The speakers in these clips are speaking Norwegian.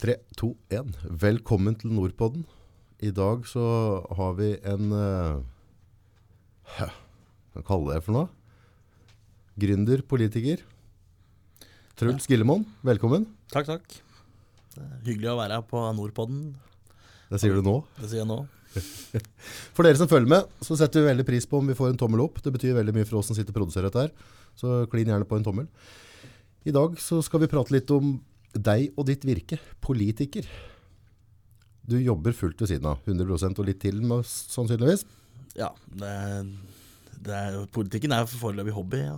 3, 2, 1. Velkommen til Nordpodden. I dag så har vi en uh, Hva kaller jeg det for noe? Gründer, politiker. Truls Gillemoen, velkommen. Takk, takk. Det er hyggelig å være her på Nordpodden. Det sier du nå. Det sier jeg nå. For dere som følger med, så setter vi veldig pris på om vi får en tommel opp. Det betyr veldig mye for oss som sitter og produserer dette her. Så klin gjerne på en tommel. I dag så skal vi prate litt om deg og ditt virke. Politiker. Du jobber fullt ved siden av. 100% og litt til sannsynligvis. Ja, det, det er, politikken er foreløpig hobby. Ja.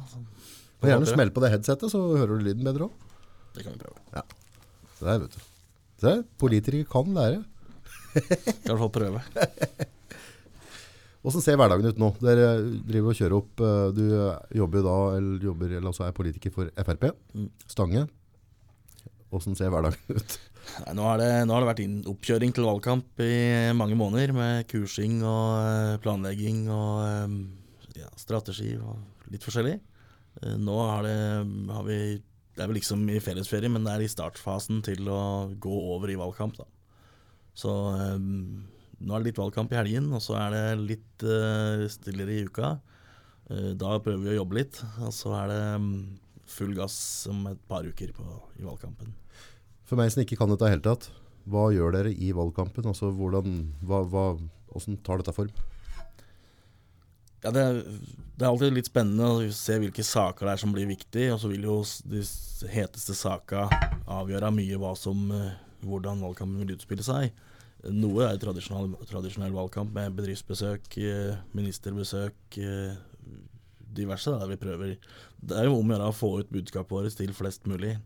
Og gjerne smell på det headsetet, så hører du lyden bedre òg. Det kan vi prøve. Ja. Så der, vet du. Se, politikere kan lære. I hvert fall prøve. Hvordan ser hverdagen ut nå? Dere driver og kjører opp. eh, Du jobber da, eller jobber, eller også er politiker for Frp. Mm. Stange. Hvordan ser hverdagen ut? Nei, nå, har det, nå har det vært oppkjøring til valgkamp i mange måneder, med kursing og eh, planlegging og eh, ja, strategi og litt forskjellig. Eh, Nå har, det, har vi Det er vel liksom i fellesferie, men det er i startfasen til å gå over i valgkamp. da. Så nå er det litt valgkamp i helgen, og så er det litt stillere i uka. Da prøver vi å jobbe litt, og så er det mm, full gass om et par uker på, i valgkampen. For meg som ikke kan dette i hele tatt, hva gjør dere i valgkampen? Altså, hvordan, hva, hva, hvordan tar dette form? Ja, det, det er alltid litt spennende å se hvilke saker det er som blir viktige. Og så vil jo de heteste sakene avgjøre mye som, eh, hvordan valgkampen vil utspille seg. Noe er tradisjonell, tradisjonell valgkamp med bedriftsbesøk, eh, ministerbesøk, eh, diverse. Der vi prøver. Det er jo om å gjøre å få ut budskapet vårt til flest mulig.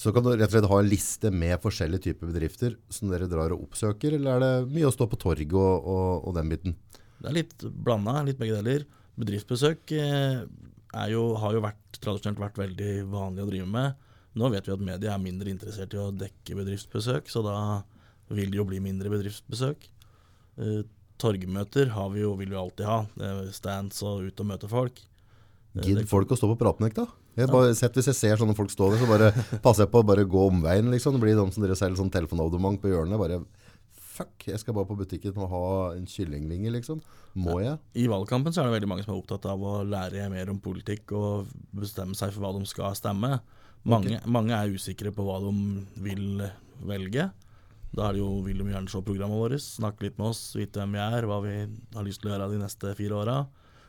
Så kan du rett og slett ha en liste med forskjellige typer bedrifter som dere drar og oppsøker, eller er det mye å stå på torg og, og, og den biten? Det er litt blanda, litt begge deler. Bedriftsbesøk eh, er jo, har jo vært, tradisjonelt vært veldig vanlig å drive med. Nå vet vi at media er mindre interessert i å dekke bedriftsbesøk, så da vil det jo bli mindre bedriftsbesøk. Eh, torgmøter har vi jo, vil vi alltid ha. Er Stands og ut og møte folk. Eh, Gidd folk å stå på pratenekt da? Jeg bare sett Hvis jeg ser sånne folk stå der, så bare passer jeg på å bare gå omveien. liksom. Det blir de som dere selger sånn telefonabonnement på hjørnet. Bare fuck, jeg skal bare på butikken og ha en kyllingvinge, liksom. Må jeg? I valgkampen så er det veldig mange som er opptatt av å lære mer om politikk og bestemme seg for hva de skal stemme. Mange, mange er usikre på hva de vil velge. Da er det jo, vil de gjerne se programmet vårt, snakke litt med oss, vite hvem vi er, hva vi har lyst til å gjøre de neste fire åra.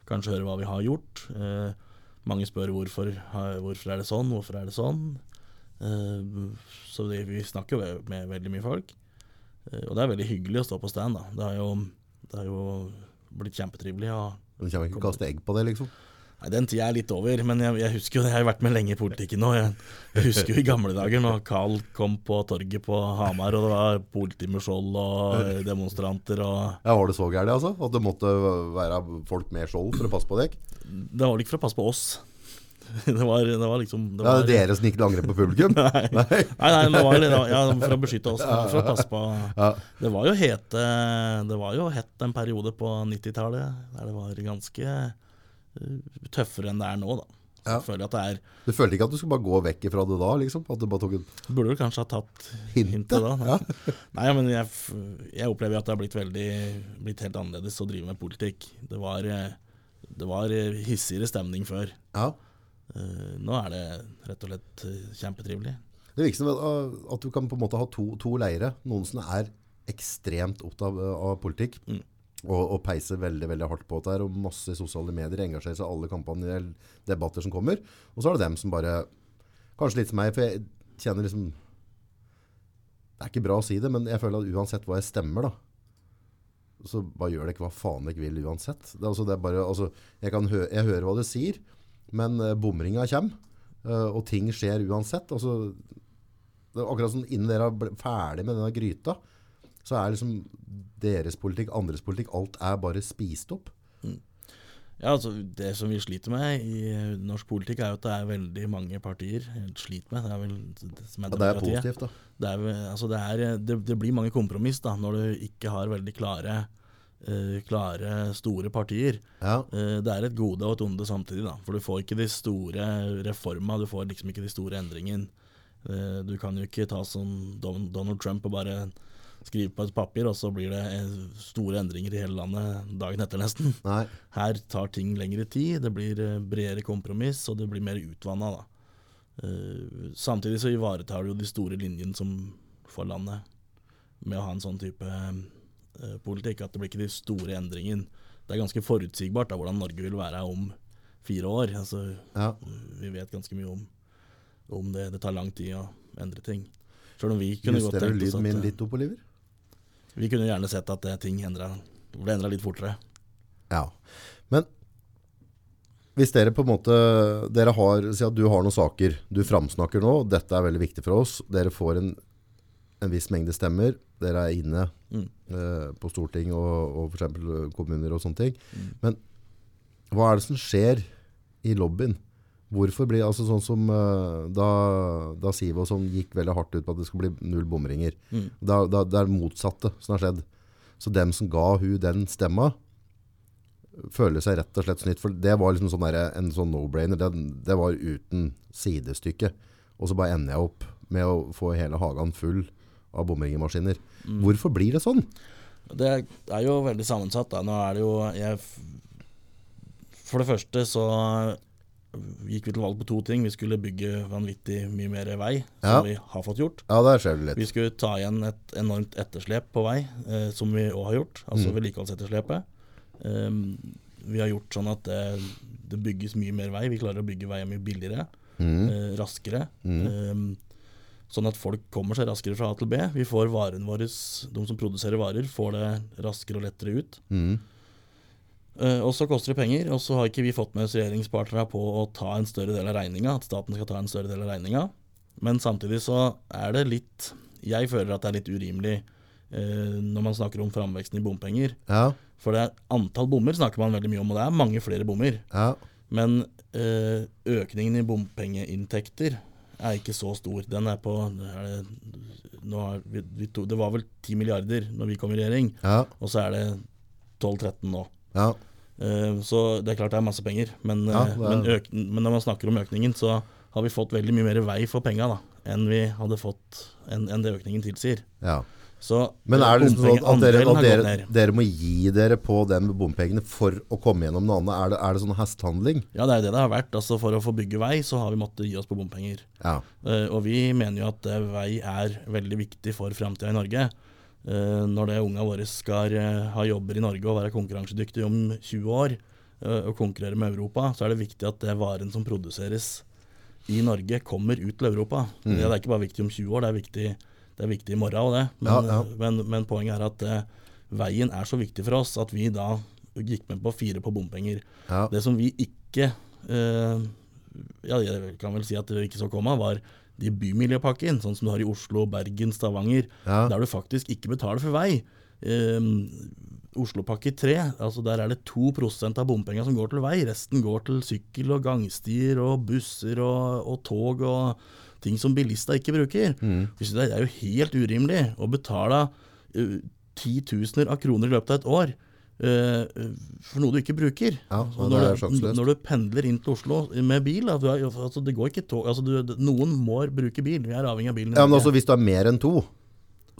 Kanskje høre hva vi har gjort. Eh, mange spør hvorfor, hvorfor er det sånn, hvorfor er det sånn. Eh, så det, vi snakker jo med, veldig mye folk. Eh, og det er veldig hyggelig å stå på stand. da. Det har jo, det har jo blitt kjempetrivelig. Og, Du kommer ikke til å kaste egg på det, liksom. Nei, Den tida er litt over, men jeg, jeg husker jo, jeg har vært med lenge i politikken nå. Jeg, jeg husker jo i gamle dager når Carl kom på torget på Hamar, og det var politi med skjold og demonstranter og Ja, Var det så gærent, altså? At det måtte være folk med skjold for å passe på dere? Det var ikke for å passe på oss. Det var, det var liksom det Ja, det er dere som gikk til angrep på publikum? Nei, nei, nei det var litt- ja, for å beskytte oss. For å passe på Ja. Det var jo hete Det var jo hett en periode på 90-tallet der det var ganske tøffere enn det er nå, da. Ja. føler at det er Du følte ikke at du skulle bare gå vekk fra det da, liksom? At du bare tok en Burde du kanskje ha tatt Hintet, da. ja. Nei, men jeg, jeg opplever at det har blitt veldig Blitt helt annerledes å drive med politikk. Det var, eh, det var eh, hissigere stemning før. Ja. Eh, Nå er det rett og slett eh, kjempetrivelig. Det virker som at, du kan på en måte ha to, to leire. Noen som er ekstremt opptatt av, av politikk. Mm. Og, og peiser veldig veldig hardt på dette og masse sosiale medier engasjerer seg i alle kampanjer eller debatter som kommer. Og så er det dem som bare Kanskje litt som meg, for jeg kjenner liksom Det er ikke bra å si det, men jeg føler at uansett hva jeg stemmer, da så bare gjør ikke hva faen dere vil uansett. Det, er altså, det er bare, altså, jeg, hø jeg hører hva du sier, men uh, bomringa kommer, Uh, og ting skjer uansett. Altså, det er akkurat som innen dere er ferdig med denne gryta, så er liksom deres politikk, andres politikk, alt er bare spist opp. Ja, altså Det som vi sliter med i eh, norsk politikk, er jo at det er veldig mange partier. Sliter med, det er vel det som er Ja, det er demokratiet. positivt, da. Det, er, altså det, er, det, det blir mange kompromiss da, når du ikke har veldig klare, uh, klare store partier. Ja. Uh, det er et gode og et onde samtidig, da. For du får ikke de store reforma, du får liksom ikke de store endringene Uh, Du kan jo ikke ta som Donald Trump og bare skrive på et papir, og så blir det eh, store endringer i hele landet dagen etter, nesten. Nei. Her tar ting lengre tid, det blir eh, bredere kompromiss, og det blir mer utvanna. Eh, Samtidig så ivaretar du jo de store linjene som for landet, med å ha en sånn type uh, politikk, at det blir ikke de store endringene. Det er ganske forutsigbart da, hvordan Norge vil være om fire år. Altså, Ja. vi vet ganske mye om, om det. Det tar lang tid å endre ting. Selv om vi kunne godt Justerer tenkt oss lyden min litt opp, Oliver? Vi kunne gjerne sett at det, ting endret, ble endra litt fortere. Ja. Men hvis dere på en måte Dere har, Si at du har noen saker du framsnakker nå. Dette er veldig viktig for oss. Dere får en, en viss mengde stemmer. Dere er inne Mm. eh, på Storting og, og f.eks. kommuner og sånne ting. Mm. Men hva er det som skjer i lobbyen? Hvorfor blir altså sånn som eh, da, da Siv og sånn gikk veldig hardt ut på at det skulle bli null bomringer. Mm. Da, da, det er det motsatte som har skjedd. Så dem som ga hun den stemma, føler seg rett og slett snytt. For det var liksom sånn der, en sånn no-brainer. Det, det var uten sidestykke. Og så bare ender jeg opp med å få hele hagen full av bomringemaskiner. Mm. Hvorfor blir det sånn? Det er jo veldig sammensatt. Da. Nå er det jo jeg, For det første så gikk vi til valg på to ting. Vi skulle bygge vanvittig mye mer vei, som Ja. vi har fått gjort. Ja, der skjer det litt. Vi skulle ta igjen et enormt etterslep på vei, eh, som vi òg har gjort. Altså Mm. vedlikeholdsetterslepet. Um, vi har gjort sånn at det, det bygges mye mer vei. Vi klarer å bygge veier mye billigere, Mm. eh, raskere. Mm. Um, sånn at folk kommer seg raskere fra A til B. Vi får varen våre, de som produserer varer, får det raskere og lettere ut. Mm. Eh, og så koster det penger, og så har ikke vi fått med oss regjeringspartnerne på å ta en større del av regninga, at staten skal ta en større del av regninga. Men samtidig så er det litt Jeg føler at det er litt urimelig eh, når man snakker om framveksten i bompenger. Ja, For det er antall bommer snakker man veldig mye om, og det er mange flere bommer. ja. Men eh, økningen i bompengeinntekter er ikke så stor. Den er på er det, vi, vi to, det var vel 10 milliarder når vi kom i regjering, ja, og så er det 12-13 nå. ja. Eh, Så det er klart det er masse penger, men, Ja, eh, er- men, men når man snakker om økningen, så har vi fått veldig mye mer vei for penga enn vi hadde fått enn, enn det økningen tilsier. ja. Så Men er det liksom sånn at dere, at dere, dere må gi dere på den med bompengene for å komme gjennom noe annet? Er det, er det sånn hestehandling? Ja, det er det det har vært. Altså, for å få bygge vei, så har vi måttet gi oss på bompenger. Ja. Uh, og vi mener jo at vei er veldig viktig for framtida i Norge. Eh, når det ungene våre skal eh, ha jobber i Norge og være konkurransedyktige om 20 år eh, og konkurrere med Europa, så er det viktig at det varen som produseres i Norge, kommer ut til Europa. Mm. Det er ikke bare viktig om 20 år, det er viktig, det er viktig i morgen òg, det. Men, Ja, ja. Men, men poenget er at veien er så viktig for oss at vi da gikk med på fire på bompenger. ja. Det som vi ikke eh, Ja, jeg kan vel si at det ikke så komme, var de bymiljøpakken, sånn som du har i Oslo, Bergen, Stavanger, Ja. der du faktisk ikke betaler for vei. Um, Oslopakke 3, altså der er det 2% av bompengene som går til vei. Resten går til sykkel og gangstier og busser og, og tog og ting som bilister ikke bruker. Mm. Det er jo helt urimelig å betale uh, titusener av kroner i løpet av et år for noe du ikke bruker. Ja, når, du, når du pendler inn til Oslo med bil da, du altså det går ikke tog, altså du, Noen må bruke bil. Vi er avhengig av bilen. Ja, men altså Hvis du er mer enn to,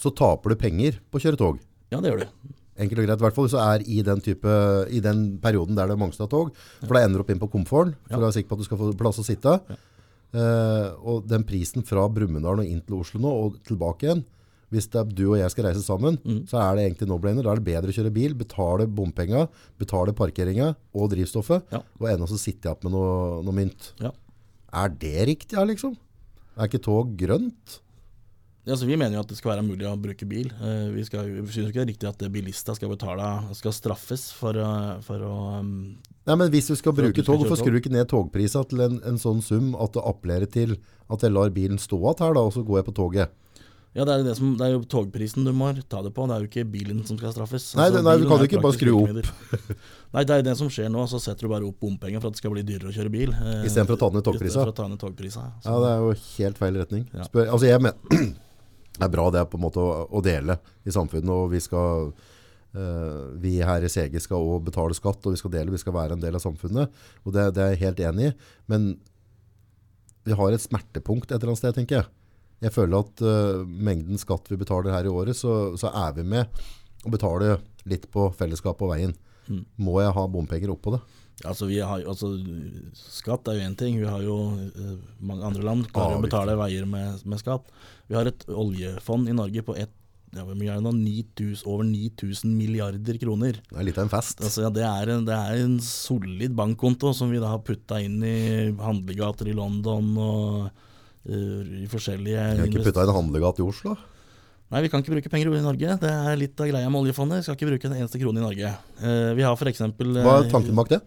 så taper du penger på å kjøre tog. ja, det gjør du. Enkelt og greit, i hvert fall hvis du er i den, type, i den perioden der det er Mongstad-tog. For da ender du opp inn på komforten, for Ja. du er sikker på at du skal få plass å sitte. Ja. Uh, og den prisen fra Brumunddal og inn til Oslo nå, og tilbake igjen, hvis er du og jeg skal reise sammen, Mm. så er det egentlig no-brainer. Da er det bedre å kjøre bil, betale bompenga, betale parkeringa og drivstoffet, Ja. og ennå så sitter jeg opp med noe, noe mynt. Ja. Er det riktig, ja, liksom? Er ikke tog grønt? Ja, så vi mener jo at det skal være mulig å bruke bil. Eh, vi, skal, vi synes ikke det er riktig at bilister skal betale, skal straffes for, å- for å um, Nei, men hvis du skal bruke du skal tog, hvorfor skrur du ikke ned togprisa til en, en sånn sum at det appellerer til at jeg lar bilen stå igjen her, da, og så går jeg på toget? Ja, det er, det, som, det er jo togprisen du må ta det på, det er jo ikke bilen som skal straffes. Nei, altså, nei, du kan jo ikke bare skru opp. Nei, det er det som skjer nå, så setter du bare opp bompenger for at det skal bli dyrere å kjøre bil. eh, I stedet for å ta ned togprisa. Ta ned togprisa. Ja, det er jo helt feil retning. Ja. Spør, altså jeg mener, det er bra det på en måte å, å dele i samfunnet, og vi skal... Uh, vi her i CG skal også betale skatt, og vi skal dele, vi skal være en del av samfunnet. Og det, det er jeg helt enig i. Men vi har et smertepunkt et eller annet sted, tenker jeg. Jeg føler at uh, mengden skatt vi betaler her i året, så, så er vi med å betale litt på fellesskapet og veien. Mm. Må jeg ha bompenger oppå det? Altså, vi har, altså, skatt er jo én ting. Vi har jo eh, mange andre land klarer å betale veier med, med skatt. Vi har et oljefond i Norge på ett, ja, nå? 9000, over 9000 milliarder kroner. Det er litt av en fest. Altså, ja, det, er en, det er en solid bankkonto som vi da har putta inn i handlegater i London og i forskjellige Kan har ikke putte en handlegate i Oslo. Nei, vi kan ikke bruke penger i Norge. Det er litt av greia med oljefondet. Vi skal ikke bruke en eneste krone i Norge. Eh, vi har for eksempel Hva er tanken bak det?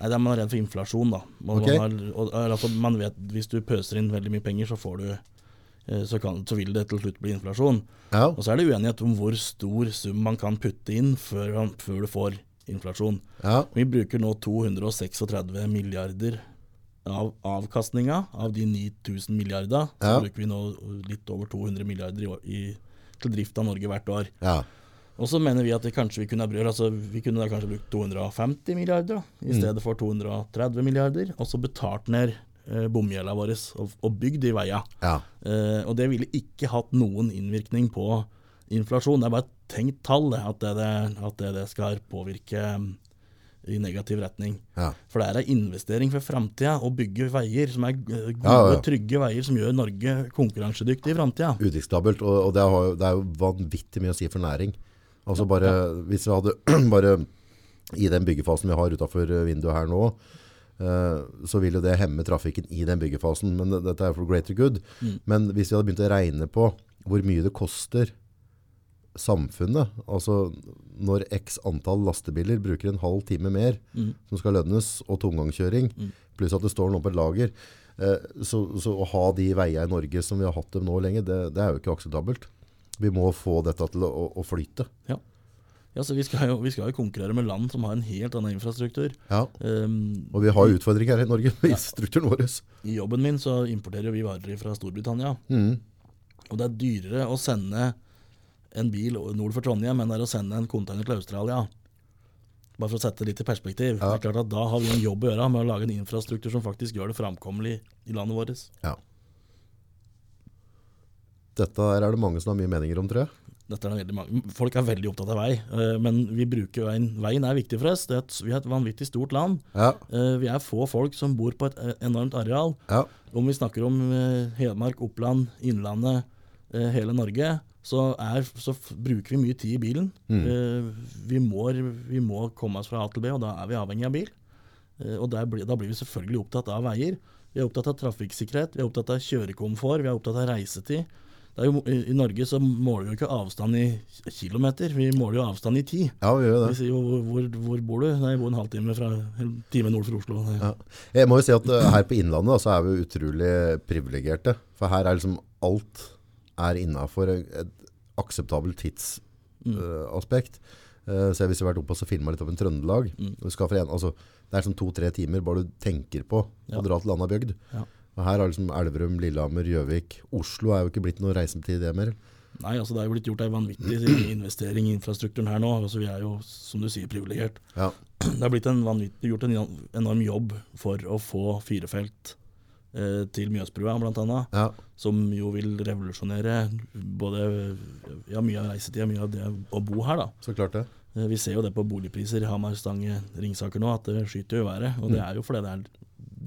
Nei, det er man er redd for inflasjon, da. Og Ok. man, har, og, altså, man vet Hvis du pøser inn veldig mye penger, så får du eh, så, kan, så vil det til slutt bli inflasjon. Ja, Og så er det uenighet om hvor stor sum man kan putte inn før, før du får inflasjon. ja, Vi bruker nå 236 milliarder av avkastninga av de 9000 milliarder. Så Ja. bruker vi nå litt over 200 milliarder i, år- i, til drift av Norge hvert år. ja. Og så mener vi at det kanskje vi kunne altså Vi kunne kanskje brukt 250 milliarder da, i Mm. stedet for 230 milliarder, og så betalt ned eh, bomgjelda vår og, og bygd de veia. ja. Eh, og det ville ikke hatt noen innvirkning på inflasjon. Det er bare et tenkt tall at det, at det, det skal påvirke mm, i negativ retning. ja. For det er en investering for framtida å bygge veier som er eh, gode, Ja, ja, trygge veier som gjør Norge konkurransedyktig i framtida. Udiskutabelt. Og, og det, har, det er jo vanvittig mye å si for næring. Altså bare, Hvis vi hadde bare i den byggefasen vi har utafor vinduet her nå, eh, så vil jo det hemme trafikken i den byggefasen. Men dette er for greater good. Mm. Men hvis vi hadde begynt å regne på hvor mye det koster samfunnet, altså når x antall lastebiler bruker en halv time mer Mm. som skal lønnes, og tomgangskjøring, Mm. pluss at det står noe på et lager, eh, så, så å ha de veiene i Norge som vi har hatt dem nå lenge, det, det er jo ikke akseptabelt. Vi må få dette til å, å, flyte. Ja, så vi skal, jo, vi skal jo konkurrere med land som har en helt annen infrastruktur. Ja. Um, Og vi har utfordringer her i Norge i strukturen vår. I jobben min så importerer vi varer fra Storbritannia. Mm. Og det er dyrere å sende en bil nord for Trondheim enn det er å sende en container til Australia. Bare for å sette det litt i perspektiv. Ja. Det er klart at Da har vi en jobb å gjøre med å lage en infrastruktur som faktisk gjør det framkommelig i landet vårt. Ja. Dette er det mange som har mye meninger om, tror jeg. Dette er det veldig mange. Folk er veldig opptatt av vei, eh, men vi bruker veien. Veien er viktig for oss. Det er et, vi er et vanvittig stort land. Ja, Eh, Vi er få folk som bor på et eh, enormt areal. ja, Om vi snakker om Hedmark, Oppland, Innlandet, hele Norge, så, er, så bruker vi mye tid i bilen. Mm. Eh, vi, må, vi må komme oss fra A til B, og da er vi avhengig av bil. Eh, og der blir, da blir vi selvfølgelig opptatt av veier. Vi er opptatt av trafikksikkerhet, vi er opptatt av kjørekomfort, vi er opptatt av reisetid. Det er jo, I Norge så måler vi jo ikke avstand i kilometer, vi måler jo avstand i tid. ja vi gjør Vi sier jo hvor, hvor, bor du? Nei, jeg bor en halvtime fra en time nord for Oslo. Ja. Jeg må jo si at eh, her på Innlandet så er vi utrolig privilegerte. For her er liksom alt er innafor et akseptabelt tidsaspekt. Mm. så hvis du har vært oppe og filma litt over en Trøndelag Mm. en, altså, Det er sånn to-tre timer bare du tenker på Ja. å dra til landa bygd. Ja. Og her er liksom Elverum, Lillehammer, Gjøvik. Oslo er jo ikke blitt noe reisetid det mer. Nei, altså det er jo blitt gjort en vanvittig investering i infrastrukturen her nå. Altså Vi er jo, som du sier, privilegert. Ja. Det har blitt en vanvittig, gjort en enorm jobb for å få firefelt til Mjøsbrua, blant annet. Ja. Som jo vil revolusjonere både ja, mye av reisetida, mye av det å bo her. da. Så klart det. Eh, Vi ser jo det på boligpriser i Hamar, Stange, Ringsaker nå, at det skyter jo i været. Og det er jo fordi det er,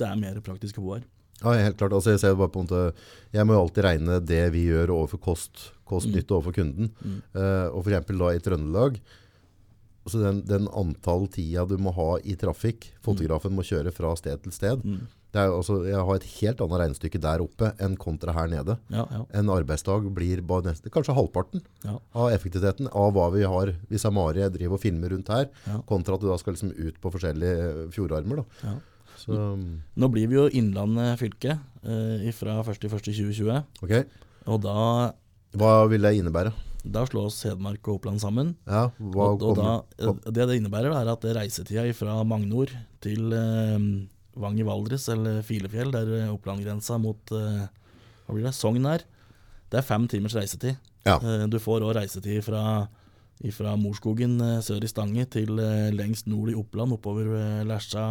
det er mer praktisk å bo her. Ja, helt klart. Altså, jeg ser bare på en måte Jeg må jo alltid regne det vi gjør overfor kost, kost Mm. overfor kunden. Mm. Uh, og for eksempel da i Trøndelag så den, den antall tida du må ha i trafikk, fotografen må kjøre fra sted til sted. Mm. Er, altså, jeg har et helt annet regnestykke der oppe enn kontra her nede. Ja, ja, En arbeidsdag blir bare nesten, kanskje halvparten ja. av effektiviteten av hva vi har hvis Amari driver og filmer rundt her, kontra at du da skal liksom ut på forskjellige eh, fjordarmer. Så, Nå blir vi jo Innlandet fylke eh, fra 1.1.2020. Okay. Og da, Hva vil det innebære? da slås Hedmark og Oppland sammen. Ja, Og, og da, eh, det det innebærer, er at reisetida fra Magnor til eh, Vang i Valdres eller Filefjell, der eh, Oppland-grensa mot eh, hva blir det, Sogn er, det er fem timers reisetid. Ja. Eh, du får òg reisetid fra, fra Morskogen sør i Stange til lengst nord i Oppland, oppover eh, Lesja.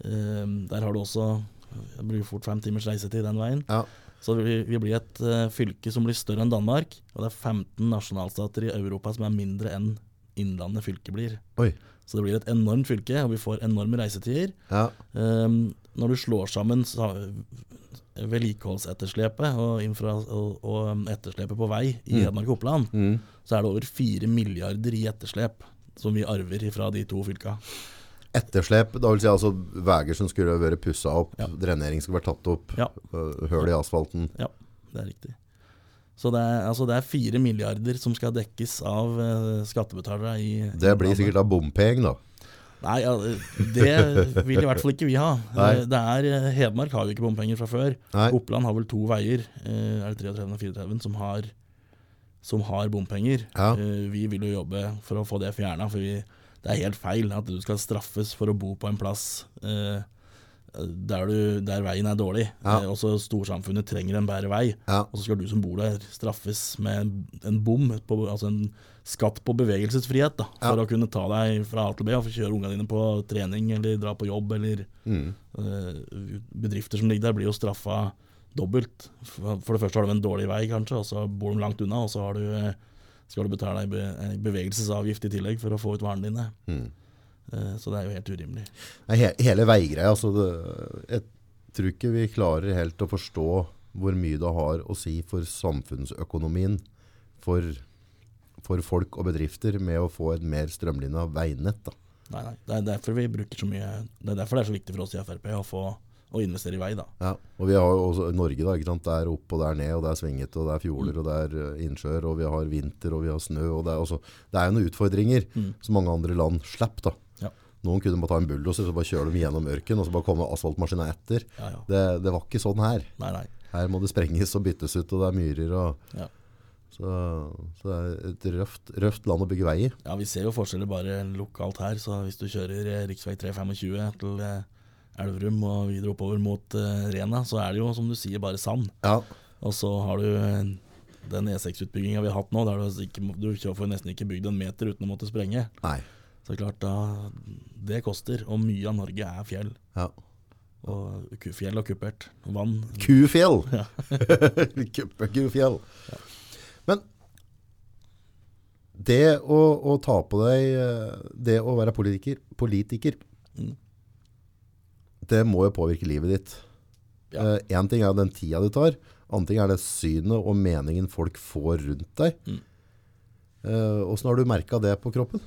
Der har du også Det blir fort fem timers reisetid den veien. Ja. Så vi, vi blir et fylke som blir større enn Danmark. Og det er 15 nasjonalstater i Europa som er mindre enn Innlandet fylke blir. Oi. Så det blir et enormt fylke, og vi får enorme reisetider. Ja. Um, når du slår sammen sa- vedlikeholdsetterslepet og, og, og um, etterslepet på vei i Mm. Hedmark og Oppland, Mm. så er det over 4 milliarder i etterslep som vi arver fra de to fylka. Etterslep, da vil si altså veier som skulle vært pussa opp, Ja. drenering skulle vært tatt opp, Ja. høl i asfalten. Ja, det er riktig. Så det er, altså det er 4 milliarder som skal dekkes av eh, skattebetalere i Det blir sikkert av bompeng, da. Nei, ja, det vil i hvert fall ikke vi ha. Eh, Det er, eh, Hedmark har jo ikke bompenger fra før. Nei. Oppland har vel to veier, er det 33 og 34, som har, som har bompenger. Ja. Vi vil jo jobbe for å få det fjerna, for vi, det er helt feil at du skal straffes for å bo på en plass eh, der, du, der veien er dårlig. Ja. Eh, Også storsamfunnet trenger en bedre vei. Ja. Og så skal du som bor der straffes med en, en bom, på, altså en skatt på bevegelsesfrihet, da, for Ja. å kunne ta deg fra A til B og få kjøre ungene dine på trening eller dra på jobb. eller Mm. eh, Bedrifter som ligger der, blir jo straffa dobbelt. For for det første har du en dårlig vei, kanskje, og så bor de langt unna, og så har du, eh, skal du betale ei be, bevegelsesavgift i tillegg for å få ut varene dine. Mm. Eh, Så det er jo helt urimelig. Nei, he hele veigreia, altså Jeg tror ikke vi klarer helt å forstå hvor mye det har å si for samfunnsøkonomien, for, for folk og bedrifter, med å få et mer strømlinja veinett. Da. Nei, nei, Det er derfor vi bruker så mye Det er derfor det er så viktig for oss i Frp å få å investere i vei. da. Ja. Og vi har jo også Norge, da, ikke sant? det er opp og det er ned, og det er svingete, og det er fjorder, og det er eh, innsjøer, og vi har vinter, og vi har snø. og Det er, også, det er jo noen utfordringer Mm. som mange andre land slipper. da. Noen kunne bare ta en bulldoser og bare kjøre dem gjennom ørken, og så bare komme asfaltmaskina etter. Ja, ja. Det, det var ikke sånn her. Nei, nei. Her må det sprenges og byttes ut, og det er myrer. Og, Ja. så, så det er et røft, røft land å bygge vei i. Ja, Vi ser jo forskjeller bare lokalt her. så Hvis du kjører eh, rv. 325 til eh, Elverum og videre oppover mot eh, Rena, så er det jo som du sier bare sand. Ja, Og så har du den E6-utbygginga vi har hatt nå, der du, ikke, må- du får nesten ikke bygd en meter uten å måtte sprenge. nei. Så klart da, Det koster. Og mye av Norge er fjell. Ja. Og kufjell og kuppert. Vann. Kufjell! Ja. Kufjell. Men det å, å ta på deg eh, Det å være politiker, politiker Mm. det må jo påvirke livet ditt. Ja. Én ting er den tida du tar. Annen ting er det synet og meningen folk får rundt deg. Mm. Åssen har du merka det på kroppen?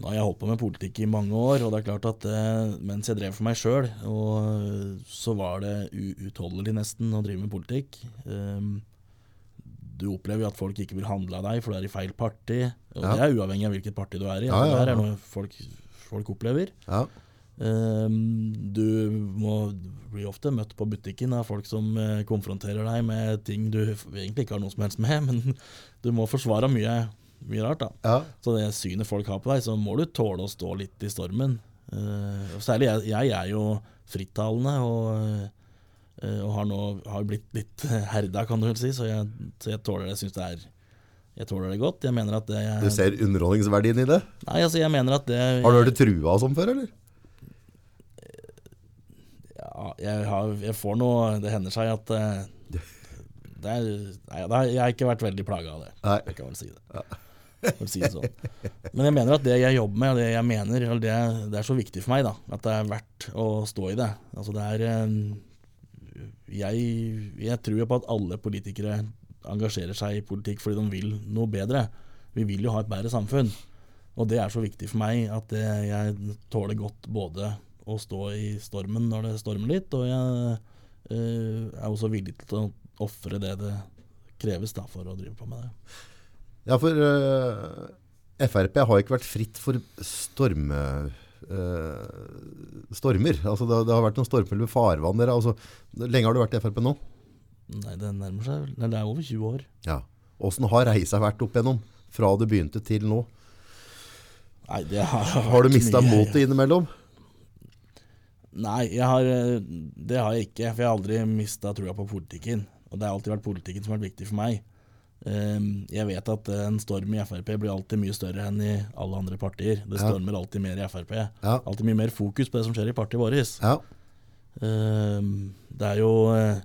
Nå har jeg holdt på med politikk i mange år, og det er klart at eh, mens jeg drev for meg sjøl, så var det uutholdelig nesten å drive med politikk. Um, du opplever jo at folk ikke vil handle av deg, for du er i feil parti. Og Ja. det er uavhengig av hvilket parti du er i. Ja, ja, Det her er noe folk, folk opplever. Ja. Um, du må bli ofte møtt på butikken av folk som eh, konfronterer deg med ting du egentlig ikke har noe som helst med, men du må forsvare mye, mye rart. da. ja. Så det synet folk har på deg, så må du tåle å stå litt i stormen. Uh, særlig jeg, jeg er jo frittalende og, uh, og har nå har blitt litt herda, kan du vel si, så jeg, så jeg tåler det. Jeg synes det er jeg tåler det godt. Jeg mener at det Du ser underholdningsverdien i det? Nei, altså jeg mener at det Har du hørt det trua og sånn før, eller? Ja, jeg, har, jeg får noe Det hender seg at uh, det er, nei, Jeg har ikke vært veldig plaga av det. Nei. Jeg kan vel si det. Jeg å si det sånn. Men jeg mener at det jeg jobber med, og det jeg mener, det, det er så viktig for meg da, at det er verdt å stå i det. Altså det er eh, jeg, jeg tror på at alle politikere engasjerer seg i politikk fordi de vil noe bedre. Vi vil jo ha et bedre samfunn. Og det er så viktig for meg at det, jeg tåler godt både å stå i stormen når det stormer litt, og jeg eh, er også villig til å ofre det det kreves da, for å drive på med det. Ja, for uh, Frp har ikke vært fritt for storme, uh, stormer. Altså, det, det har vært noen stormfulle farvann der. Altså, lenge har du vært i Frp nå? Nei, det nærmer seg. Nei, det er over 20 år. Ja. Åssen har reisa vært opp igjennom? Fra du begynte til nå? Nei, det har Har du mista motet innimellom? Nei, jeg har, eh, det har jeg ikke. For jeg har aldri mista trua på politikken. Og det har alltid vært politikken som har vært viktig for meg. Ehm, Jeg vet at en storm i Frp blir alltid mye større enn i alle andre partier. Det Ja. stormer alltid mer i Frp. Ja. Alltid mye mer fokus på det som skjer i partiet vårt. Ja. Ehm, Det er jo eh,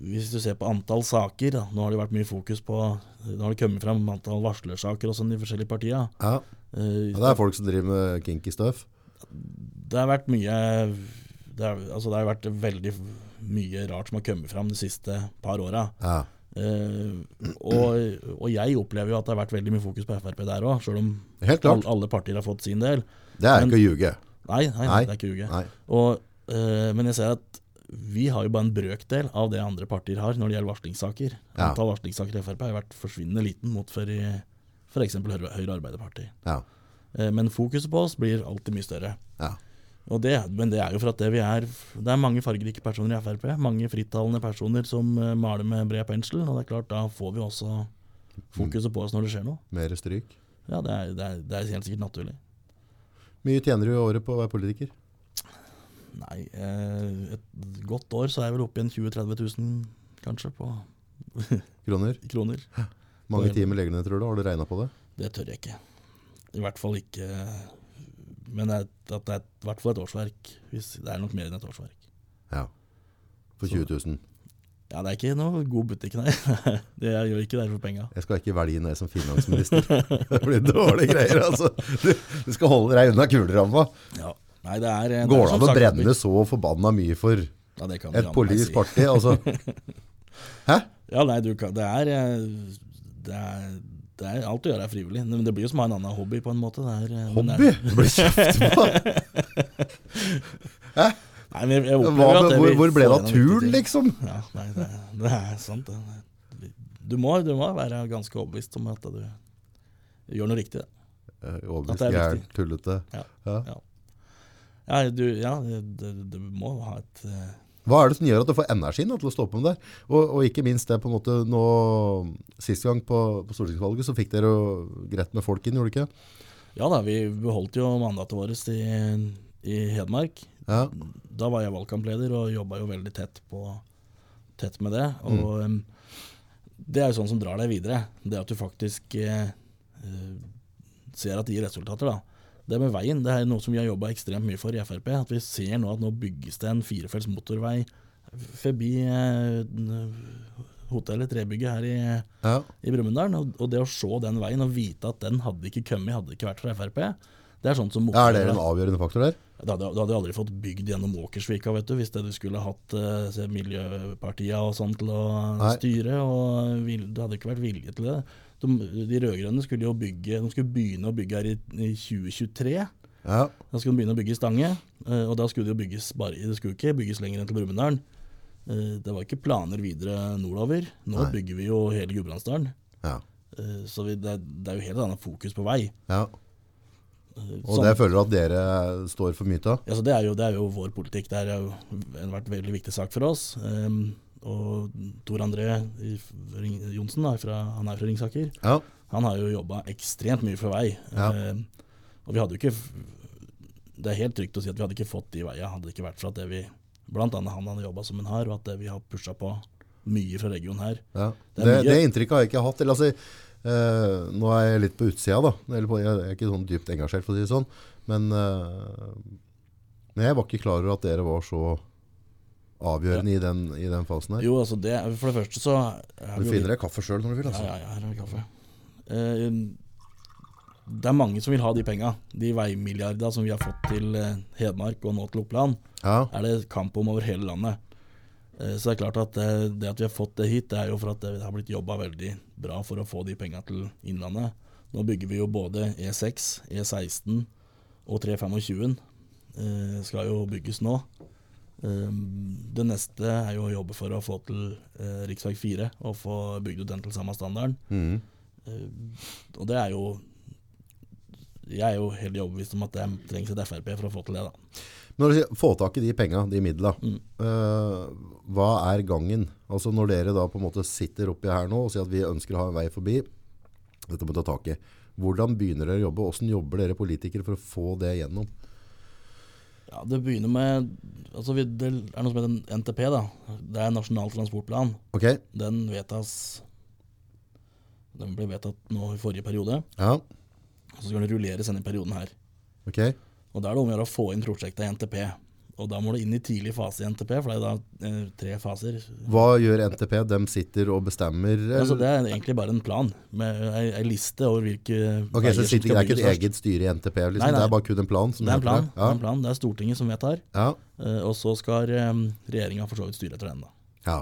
Hvis du ser på antall saker, da, nå har det vært mye fokus på Nå har det kommet fram antall varslersaker og sånn i de forskjellige partiene. Ja. Eh, ja, det er folk som driver med kinky stuff. det har vært mye det, er, altså det har vært veldig mye rart som har kommet fram de siste par åra. Ja. Eh, og, og jeg opplever jo at det har vært veldig mye fokus på Frp der òg, sjøl om Helt klart. alle, partier har fått sin del. Det er Men- ikke å ljuge. Nei, nei, Nei. det er ikke å ljuge. Og, eh, men jeg ser at vi har jo bare en brøkdel av det andre partier har når det gjelder varslingssaker. Ja. Antall varslingssaker i Frp har vært forsvinnende liten mot for f.eks. Høyre, Høyre Arbeiderparti. Ja. Eh, men fokuset på oss blir alltid mye større. Ja. Og det, men det er jo for at det vi er Det er mange fargerike personer i Frp. Mange frittalende personer som eh, maler med bred pensel. Og det er klart, da får vi også fokuset på oss når det skjer noe. Mer stryk. Ja, det er, det er, det er helt sikkert naturlig. Mye tjener du i året på å være politiker? Nei, eh, et godt år så er jeg vel oppe i 20 000-30 000 kanskje på Kroner? kroner. Mange timer legger du ned, tror du? Har du regna på det? Det tør jeg ikke. I hvert fall ikke Men at det er i hvert fall et årsverk. Hvis, det er nok mer enn et årsverk. Ja. For 20 000. Ja, det er ikke noe god butikk, nei. Det jeg gjør ikke det for penga. Jeg skal ikke velge deg som finansminister. Det blir dårlige greier, altså. Du, du skal holde deg unna kuleramma. Ja. Nei, det er, det er Går det an å brenne så forbanna mye for ja, det kan et politisk parti? Altså. Hæ? Ja, nei, du kan Det er eh, Det er, det er alt å gjøre er frivillig. Men det blir jo som å ha en annen hobby, på en måte. Det er, eh, men Hobby? er- Det blir kjeft på! Nei, men jeg, jeg Hva, det hvor, hvor ble det av turen, liksom? Ja, nei, det, det er sant. Det. Du må, du må være ganske overbevist om at du gjør noe riktig. Eh, Overbevist, er gæren, tullete. Ja. Ja. Ja. Ja, du, ja det, du må ha et eh, Hva er det som gjør at du får energien til å stå på med det? Og, og ikke minst det på en måte nå Sist gang på, på stortingsvalget så fikk dere jo greit med folk inn, gjorde dere ikke? Ja da, vi beholdt jo mandatet vårt i, i Hedmark. Ja. Da var jeg valgkampleder og jobba jo veldig tett, på, tett med det. Og mm. det er jo sånn som drar deg videre. Det at du faktisk eh, eh, ser at det gir resultater. da. Det med veien det er noe som vi har jobba ekstremt mye for i Frp. At vi ser nå at nå bygges det en firefelts motorvei forbi eh, hotellet Trebygget her i, ja. i Brumunddal. Og, og det å se den veien og vite at den hadde ikke kommet, hadde ikke vært fra Frp, det er sånt som Er det en avgjørende faktor der? Du hadde, du hadde aldri fått bygd gjennom Åkersvika vet du, hvis det du skulle hatt eh, miljøpartiene og sånn til å Nei. styre. og vil, Det hadde ikke vært vilje til det. De, de rød-grønne skulle jo bygge, de skulle begynne å bygge her i, i 2023. Ja. Da skulle de begynne å bygge i Stange, eh, og da skulle det jo bygges bare, det skulle ikke bygges lenger enn til Brumunddal. Eh, Det var ikke planer videre nordover. Nå Nei. bygger vi jo hele Gudbrandsdalen. ja. Eh, Så vi, det, det er jo helt annet fokus på vei. ja. Og sånn- det føler du at dere står for mye av? Ja, det, er jo, det er jo vår politikk. Det er jo en vært veldig viktig sak for oss. Ehm, og Tor André Johnsen, da, fra, han er fra Ringsaker, Ja. han har jo jobba ekstremt mye for vei. Ja. Eh, og vi hadde jo ikke Det er helt trygt å si at vi hadde ikke fått de veiene hadde det ikke vært for at det vi annet han hadde jobba som en har, og at det vi har pusha på mye fra regionen her. Ja. Det Det, det, inntrykket har jeg ikke hatt. Eller, altså, eh, nå er jeg litt på utsida, da. Eller jeg er ikke sånn dypt engasjert, for å si det sånn. Men, eh, jeg var ikke klar over at dere var så avgjørende i, den, i den fasen her. Jo, altså det For det første så Du finner deg kaffe sjøl når du vil. Altså. ja, ja, her har vi kaffe. Eh, det er mange som vil ha de penga. De veimilliarda som vi har fått til eh, Hedmark og nå til Oppland, Ja. er det kamp om over hele landet. Eh, så det er klart at det, det at vi har fått det hit, det er jo for at det har blitt jobba veldig bra for å få de penga til Innlandet. Nå bygger vi jo både E6, E16 og 325. Eh, skal jo bygges nå. Eh, det neste er jo å jobbe for å få til eh, rv. 4 og få bygd ut den til samme standarden. Mhm. Eh, og det er jo Jeg er jo helt overbevist om at det trengs et Frp for å få til det, da. Når du sier få tak i de penga, de midla, Mm. uh, hva er gangen? Altså Når dere da på en måte sitter oppi her nå og sier at vi ønsker å ha en vei forbi, dette må ta tak i. Hvordan begynner dere å jobbe? Hvordan jobber dere politikere for å få det gjennom? Ja, Det begynner med altså vi, Det er noe som heter NTP. da Det er Nasjonal transportplan. Okay. Den vedtas Den ble vedtatt nå i forrige periode. Ja. Og så skal den rulleres denne perioden her. Ok? Og Da er det om å gjøre å få inn prosjektet i NTP. Og da må du inn i tidlig fase i NTP, for det er da eh, tre faser. Hva gjør NTP? De sitter og bestemmer? Altså, det er egentlig bare en plan, med ei, liste over hvilke ok, så sitter, det er ikke et eget styre i NTP? Liksom. Nei, nei. Det er bare kun en plan? Det er en plan, er en plan, det er Stortinget som vedtar, Ja. eh, og så skal eh, regjeringa for så vidt styre etter den. da. ja.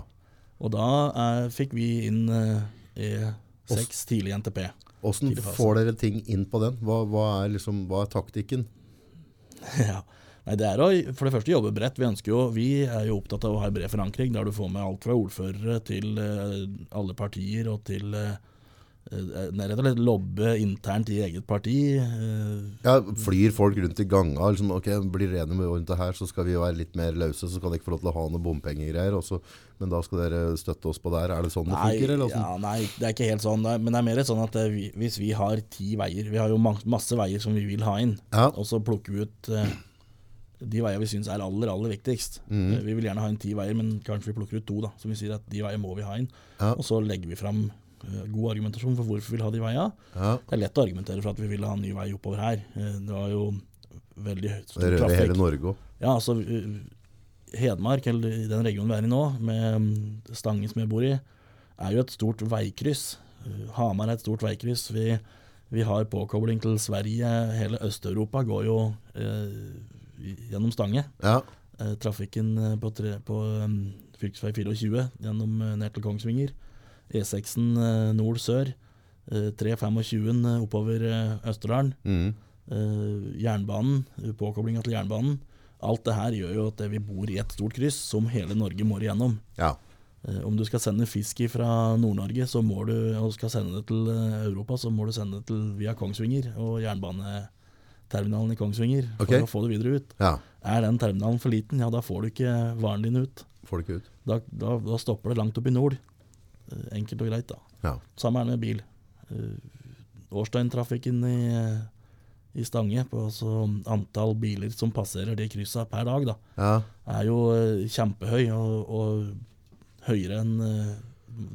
Og da eh, fikk vi inn eh, E6 tidlig i NTP. Hvordan får dere ting inn på den? Hva, hva, er, liksom, hva er taktikken? ja. Nei, det er å for det første jobbe bredt. Vi ønsker jo, vi er jo opptatt av å ha en bred forankring, der du får med alt fra ordførere til eh, alle partier og til eh, eh, Rett og slett lobbe internt i eget parti. Ja, Flyr folk rundt i ganga liksom, ok, blir dere enige rundt det her, så skal vi være litt mer løse, så kan dere ikke få lov til å ha noe bompengegreier. Men da skal dere støtte oss på der. Er det sånn det funker? Eller? ja, nei, det er ikke helt sånn. Men det er mer sånn at hvis vi har ti veier Vi har jo masse veier som vi vil ha inn, Ja. og så plukker vi ut de veiene vi syns er aller, aller viktigst. Eh, Vi vil gjerne ha inn ti veier, men kanskje vi plukker ut to, da. Så vi sier at de veiene må vi ha inn. Ja. Og så legger vi fram uh, god argumentasjon for hvorfor vi vil ha de veiene. Ja. Det er lett å argumentere for at vi vil ha en ny vei oppover her. Uh, Det var jo veldig høyt Det rører hele. Norge òg. Ja, altså uh, Hedmark, eller den regionen vi er i nå, med um, Stange som jeg bor i, er jo et stort veikryss. Hamar er et stort veikryss. Vi, vi har påkobling til Sverige. Hele Øst-Europa går jo gjennom Stange. Ja. Eh, trafikken eh, på, tre, på um, fv. 24 gjennom eh, ned til Kongsvinger. E6-en eh, nord-sør. Eh, 325 eh, oppover Østerdalen. Mm. Jernbanen, påkoblinga til jernbanen. Alt det her gjør jo at vi bor i et stort kryss som hele Norge må igjennom. ja. Om du skal sende fisk fra Nord-Norge, så må du, og skal sende det til Europa, så må du sende det til via Kongsvinger og jernbaneterminalen i Kongsvinger for Ok. å få det videre ut. ja. Er den terminalen for liten, ja da får du ikke varen din ut. Får du ikke ut. Da, da, da stopper det langt opp i nord. Eh, Enkelt og greit, da. Ja. Samme er det med bil. Uh, årsdøgntrafikken i, eh, i Stange, på altså antall biler som passerer det krysset per dag, da, Ja. er jo eh, kjempehøy, og, og høyere enn eh,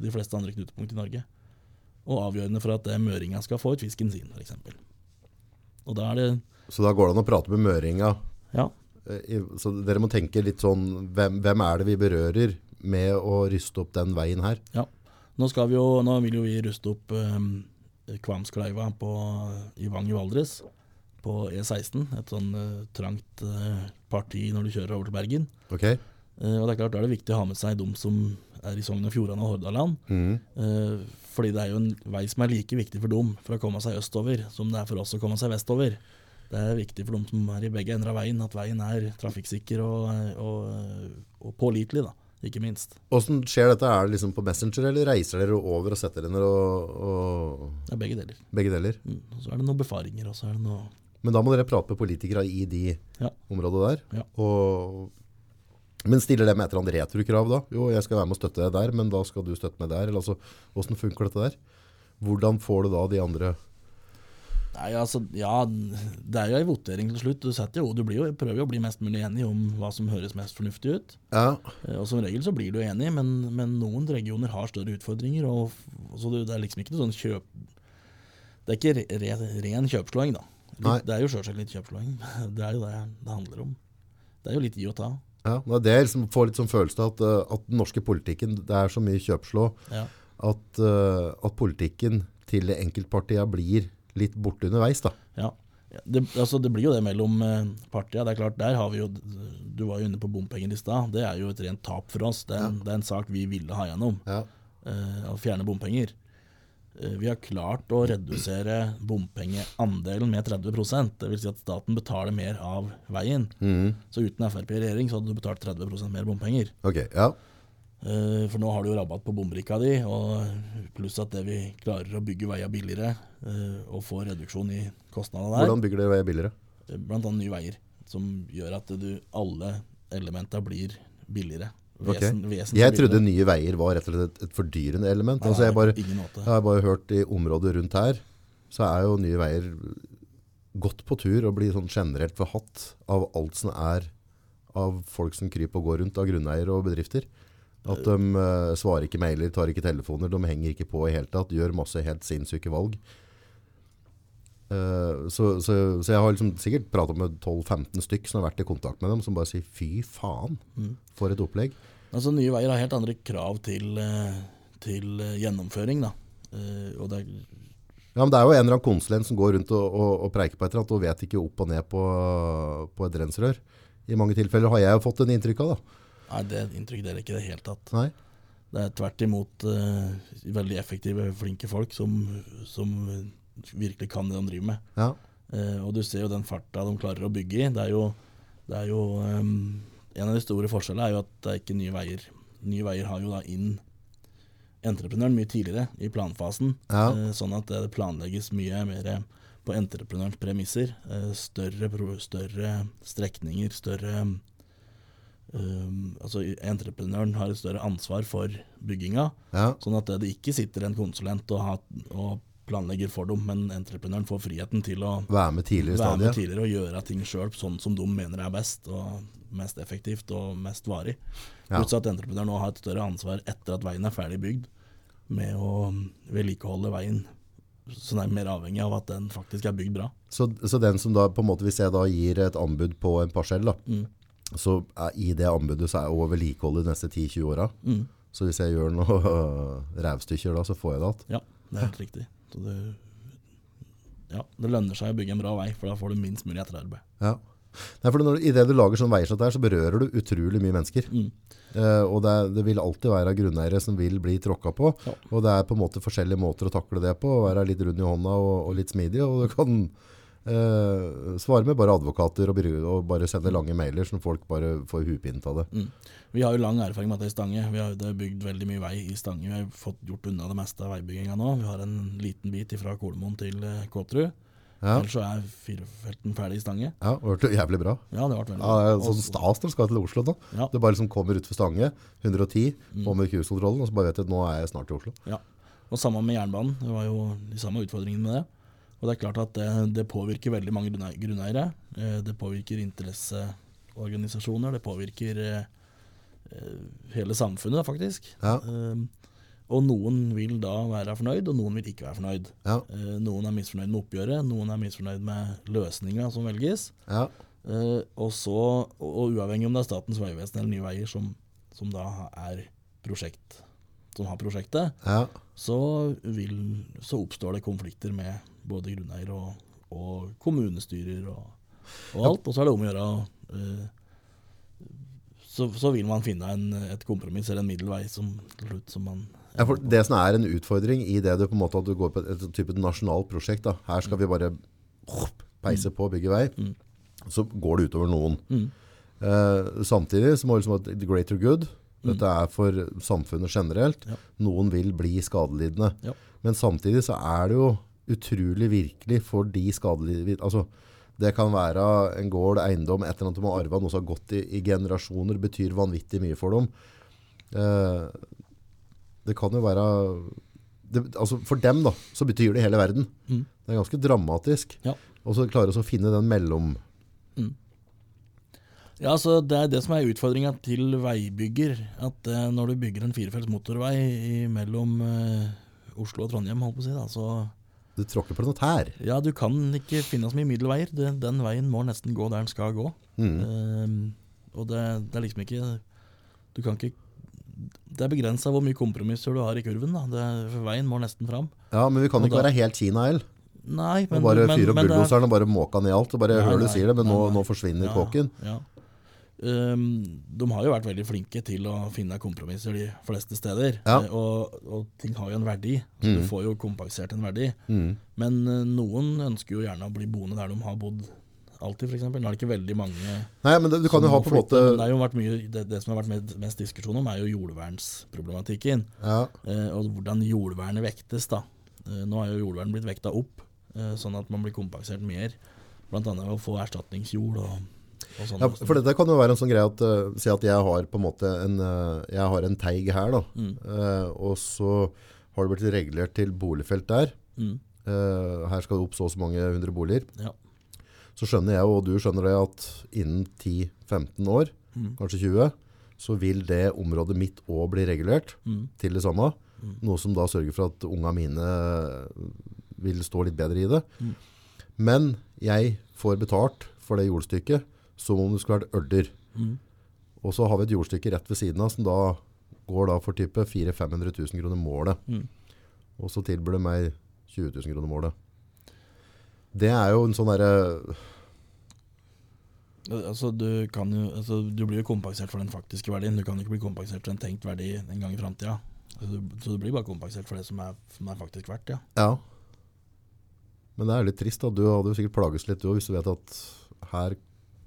de fleste andre knutepunkt i Norge. Og avgjørende for at eh, møringa skal få ut fisken sin, f.eks. Og da er det Så da går det an å prate med møringa. Ja. Eh, Så dere må tenke litt sånn hvem, hvem er det vi berører med å ryste opp den veien her? Nå, skal vi jo, nå vil jo vi ruste opp um, Kvamskleiva på, i Vang i Valdres, på E16. Et sånn eh, trangt eh, parti når du kjører over til Bergen. Ok? Eh, og det er klart, Da er det viktig å ha med seg de som er i Sogn og Fjordane og Hordaland. Mhm. Fordi det er jo en vei som er like viktig for dem for å komme seg østover som det er for oss å komme seg vestover. Det er viktig for dem som er i begge ender av veien, at veien er trafikksikker og, og, og pålitelig, da, ikke minst. Hvordan skjer dette? Er det liksom på Messenger, eller reiser dere over og setter dere ned og, og Det er begge deler. begge deler? Mm. Og så er det noen befaringer, og så er det noe Men da må dere prate med politikere i de Ja. områdene der. Ja. Og, men stiller dem et eller annet returkrav da? Jo, jeg skal være med og støtte deg der, men da skal du støtte meg der. Eller altså, hvordan funker dette der? Hvordan får du da de andre Nei, altså, ja, det er jo ei votering til slutt. Du, jo, du blir jo, prøver jo å bli mest mulig enig om hva som høres mest fornuftig ut. Ja, Eh, Og som regel så blir du enig, men, men noen regioner har større utfordringer. Og, og så det, det er liksom ikke noe sånn kjøp... Det er ikke re, re, ren kjøpslåing, da. Litt, det er jo sjølsagt litt kjøpslåing. Det er jo det det handler om. Det er jo litt i og ta. Ja. Det er liksom får litt sånn følelse av at, eh, at den norske politikken, det er så mye kjøpslå Ja. at, uh, at politikken til enkeltpartiene blir litt borte underveis da. Ja. Ja, Det, altså det blir jo det mellom eh, partiene. Det er klart, der har vi jo Du var jo inne på bompenger i stad. Det er jo et rent tap for oss. Det er, en, det er en sak vi ville ha gjennom. Ja. Uh, å fjerne bompenger. Eh, vi har klart å redusere bompengeandelen med 30% Dvs. Si at staten betaler mer av veien. Mm. Så uten Frp i regjering så hadde du betalt 30% mer bompenger. Okay, ja. Eh, for nå har du jo rabatt på bombrikka di, pluss at det vi klarer å bygge veier billigere eh, og få reduksjon i kostnadene der. Hvordan bygger dere veier billigere? Blant annet Nye Veier, som gjør at du, alle elementa blir billigere. Ok. Vesen, Jeg trodde nye veier var rett og slett et, et fordyrende element. Nei, Altså jeg, bare, jeg har bare hørt i området rundt her, så er jo nye veier godt på tur og blir sånn generelt forhatt av alt som er av folk som kryper og går rundt av grunneiere og bedrifter. At de uh, svarer ikke mailer, tar ikke telefoner, de henger ikke på i hele tatt, gjør masse helt sinnssyke valg. Uh, så, så, så jeg har liksom sikkert pratet med 12-15 stykk som har vært i kontakt med dem, som bare sier fy faen, Mm. for et opplegg. Altså Nye Veier har helt andre krav til, eh, til eh, gjennomføring, da. Eh, og det er Ja, men Det er jo en eller annen konsulent som går rundt og, og, og preiker på et eller annet, og vet ikke opp og ned på, på et rensrør. I mange tilfeller har jeg jo fått den inntrykk av. da. Nei, det inntrykket deler ikke i det hele tatt. Nei? Det er tvert imot uh, veldig effektive, flinke folk som, som virkelig kan det de driver med. Ja. Uh, og du ser jo den farta de klarer å bygge i. Det er jo, det er jo ehm, En av de store forskjellene er jo at det er ikke Nye Veier. Nye Veier har jo da inn entreprenøren mye tidligere i planfasen. Ja. Eh, sånn at det planlegges mye mer på entreprenørens premisser. Eh, større, større strekninger, større Um, Altså entreprenøren har et større ansvar for bygginga. ja. Sånn at det ikke sitter en konsulent og, har, og planlegger for dem, men entreprenøren får friheten til å Være med tidligere være med tidligere og gjøre ting sjøl sånn som de mener er best og mest effektivt og mest varig. Ja. Pluss at entreprenøren nå har et større ansvar etter at veien er ferdig bygd, med å vedlikeholde veien. Så den er mer avhengig av at den faktisk er bygd bra. Så, så den som da, på en måte, hvis jeg da gir et anbud på en parsell, da, Mm. så er, i det anbudet så er jo vedlikeholdet de neste 10-20 åra. Mm. Så hvis jeg gjør noe rævstykker da, så får jeg det alt. Ja, det er helt riktig. Så det, ja, det lønner seg å bygge en bra vei, for da får du minst mulig etterarbeid. Ja. Nei, for når, I det du lager sånn veier der, så berører du utrolig mye mennesker. Mm. Uh, og det, er, det vil alltid være grunneiere som vil bli tråkka på. Ja. Og det er på en måte forskjellige måter å takle det på. å Være litt rund i hånda og, og litt smidig. Og du kan uh, svare med bare advokater og, og bare sende lange mailer, som folk bare får huepint av det. Mm. Vi har jo lang erfaring med dette i Stange. Vi har, det er bygd veldig mye vei i Stange. Vi har fått gjort unna det meste av veibygginga nå. Vi har en liten bit fra Kolomoen til eh, Kåterud. Ja, Ellers så er firefelten ferdig i Stange. ja det ble jævlig bra. Ja, det vært veldig Ja, bra. sånn stas når du skal til Oslo da. Ja. Du bare liksom kommer ut for Stange, 110, Mm. på med cruisekontrollen, og så bare vet du at nå er jeg snart i Oslo. Ja. Og sammen med jernbanen. Det var jo de samme utfordringene med det. Og det er klart at det, det påvirker veldig mange grunnei- grunneiere. Eh, Det påvirker interesseorganisasjoner. Det påvirker eh, eh, hele samfunnet, faktisk. Ja. Eh, Og noen vil da være fornøyd, og noen vil ikke være fornøyd. Ja, Eh, Noen er misfornøyd med oppgjøret, noen er misfornøyd med løsninga som velges. ja, Eh, og, så, og, uavhengig om det er Statens vegvesen eller Nye Veier som, som da er prosjekt, som har prosjektet, ja. så, vil, så oppstår det konflikter med både grunneier og, og kommunestyrer og, og alt. Og så er det om å gjøre eh, så, så vil man finne en, et kompromiss eller en middelvei som til slutt som man Ja, for det som er en utfordring i det du på en måte at du går på et, type nasjonalt prosjekt, da. her skal vi bare peise på og bygge vei, Mm. så går det utover noen. Mm. Eh, samtidig så må liksom at the greater good, dette er for samfunnet generelt, Ja. noen vil bli skadelidende. Ja. Men samtidig så er det jo utrolig virkelig for de skadelidende, altså det kan være en gård, eiendom, et eller annet de har arva, noe som har gått i, i generasjoner, betyr vanvittig mye for dem. Eh, det kan jo være det, altså For dem da, så betyr det hele verden. Mm. Det er ganske dramatisk. Ja. Og så klare å finne den mellom... Ja, så Det er det som er utfordringa til veibygger. At eh, når du bygger en firefelts motorvei i- mellom eh, Oslo og Trondheim, holdt på å si, da, så Du tråkker på noe tær. Ja, du kan ikke finne så mye middelveier. Den, den veien må nesten gå der den skal gå. Mm. Eh, og det, det er liksom ikke Du kan ikke Det er begrensa hvor mye kompromisser du har i kurven. da det, Veien må nesten fram. Ja, men vi kan Og ikke da- være helt Kina-el. Nei, Og bare fyre opp men er- bulldoseren og bare måke ned alt. Og bare Nei, hør du sier det, men nei, nå, nå forsvinner Ja, kåken. Ja. Um, de har jo vært veldig flinke til å finne kompromisser de fleste steder. Ja. Eh, og, og ting har jo en verdi, så Mm. du får jo kompensert en verdi. Mm. Men uh, noen ønsker jo gjerne å bli boende der de har bodd alltid, f.eks. Nå er det ikke veldig mange Nei, men det, du kan jo ha på en måte det, har jo vært mye, det, det som har vært mest diskusjon om, er jo jordvernsproblematikken. ja, Eh, og hvordan jordvernet vektes. da. Eh, nå er jo jordvern blitt vekta opp, eh, sånn at man blir kompensert mer. Blant annet ved å få erstatningsjord og, og sånn. ja, For dette kan jo være en sånn greie at uh, Si at jeg har på en måte en, uh, jeg har en teig her, da. Mm. Uh, og så har det blitt regulert til boligfelt der. Mm, Uh, her skal det opp så og så mange hundre boliger. ja. Så skjønner jeg, og du skjønner det, at innen 10-15 år, Mm, kanskje 20, så vil det området mitt òg bli regulert mm, til det samme. Mm. Noe som da sørger for at unga mine vil stå litt bedre i det. Mm. Men jeg får betalt for det jordstykket som om det skulle vært ørder. Mm. Og så har vi et jordstykke rett ved siden av som da går da for type 400 500 000 kroner målet. Mm. Og så tilbyr det meg 20 000 kroner målet. Det er jo en sånn derre Altså, du, kan jo, altså, du blir jo kompensert for den faktiske verdien. Du kan jo ikke bli kompensert for en tenkt verdi en gang i framtida. Så, du- så du blir bare kompensert for det som er, som er faktisk verdt, ja. Ja. Men det er litt trist. da. Du hadde jo sikkert plages litt du hvis du vet at her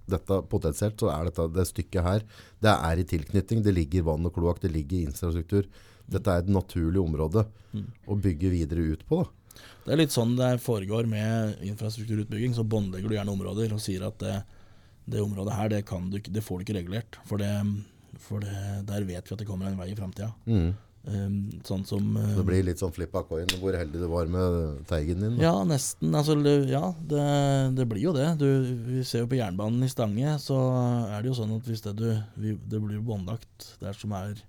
dette potensielt så er dette det stykket her det er i tilknytning. Det ligger vann og kloakk, det ligger infrastruktur. Dette er et naturlig område Mm. å bygge videre ut på. da. Det er litt sånn det foregår med infrastrukturutbygging. Så båndlegger du gjerne områder og sier at det, det området her, det, kan du, det får du ikke regulert. For, det, for det, der vet vi at det kommer en vei i framtida. Mm. sånn som Det um, blir litt sånn flipp av coin hvor heldig du var med teigen din. Da. Ja, nesten. Altså, det- ja, det, det blir jo det. Du, vi ser jo på jernbanen i Stange, så er det jo sånn at hvis det, du, vi, det blir båndlagt der som er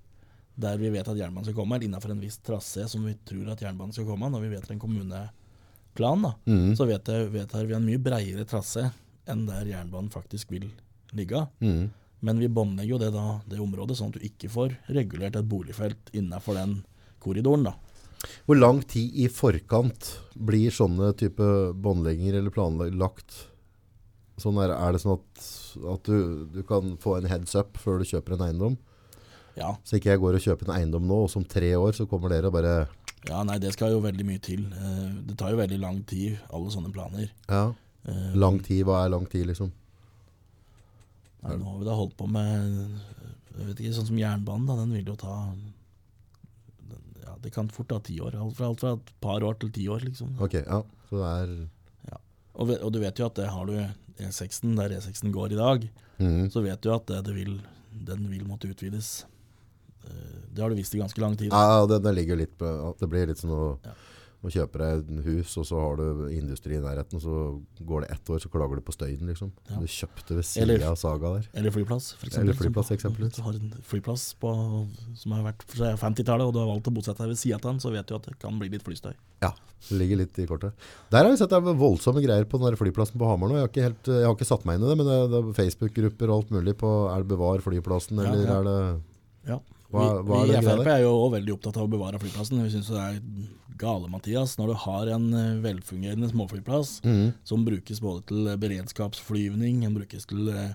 der vi vet at jernbanen skal komme, eller innenfor en viss trasé som vi tror at jernbanen skal komme, når vi vet en kommuneplan, da, mm. så vedtar vi en mye bredere trasé enn der jernbanen faktisk vil ligge. Mm. Men vi båndlegger jo det, da, det området, sånn at du ikke får regulert et boligfelt innenfor den korridoren. da. Hvor lang tid i forkant blir sånne type båndlegginger eller planlagt? Sånn er, er det sånn at, at du, du kan få en heads up før du kjøper en eiendom? Ja, Så ikke jeg går og kjøper en eiendom nå, og som tre år så kommer dere og bare Ja, nei, det skal jo veldig mye til. Eh, Det tar jo veldig lang tid, alle sånne planer. Ja, Eh, lang tid. Hva er lang tid, liksom? Nei, nå har vi da holdt på med jeg vet ikke, Sånn som jernbanen, da, den vil jo ta ja, Det kan fort ta ti år. Alt fra, alt fra et par år til ti år, liksom. Ok, ja. Så det er Og, og du vet jo at det har du E6-en, der E6-en går i dag, Mhm. så vet du at det, det vil, den vil måtte utvides. Eh, Det har du visst i ganske lang tid. Ja, det, det ligger litt på Det blir litt sånn å, Ja. å kjøpe deg et hus, og så har du industri i nærheten, og så går det ett år, så klager du på støyen, liksom. Ja. Du kjøpte ved sida av Saga der. Eller flyplass, for eksempel. Eller flyplass, eksempelvis. Du har en flyplass på, som har vært fra 50-tallet, og du har valgt å bosette deg ved sida av den, så vet du at det kan bli litt flystøy. Ja, det ligger litt i kortet. Der har vi sett det er voldsomme greier på den der flyplassen på Hamar nå. Jeg har ikke, helt, jeg har ikke satt meg inn i det, men det, det er Facebook-grupper og alt mulig på Er det bevar flyplassen, eller ja. er det Ja. Hva- vi hva vi i Frp er jo også veldig opptatt av å bevare flyplassen. Vi syns det er gale, Mathias, når du har en eh, velfungerende småflyplass mm. som brukes både til beredskapsflyvning, den brukes til eh,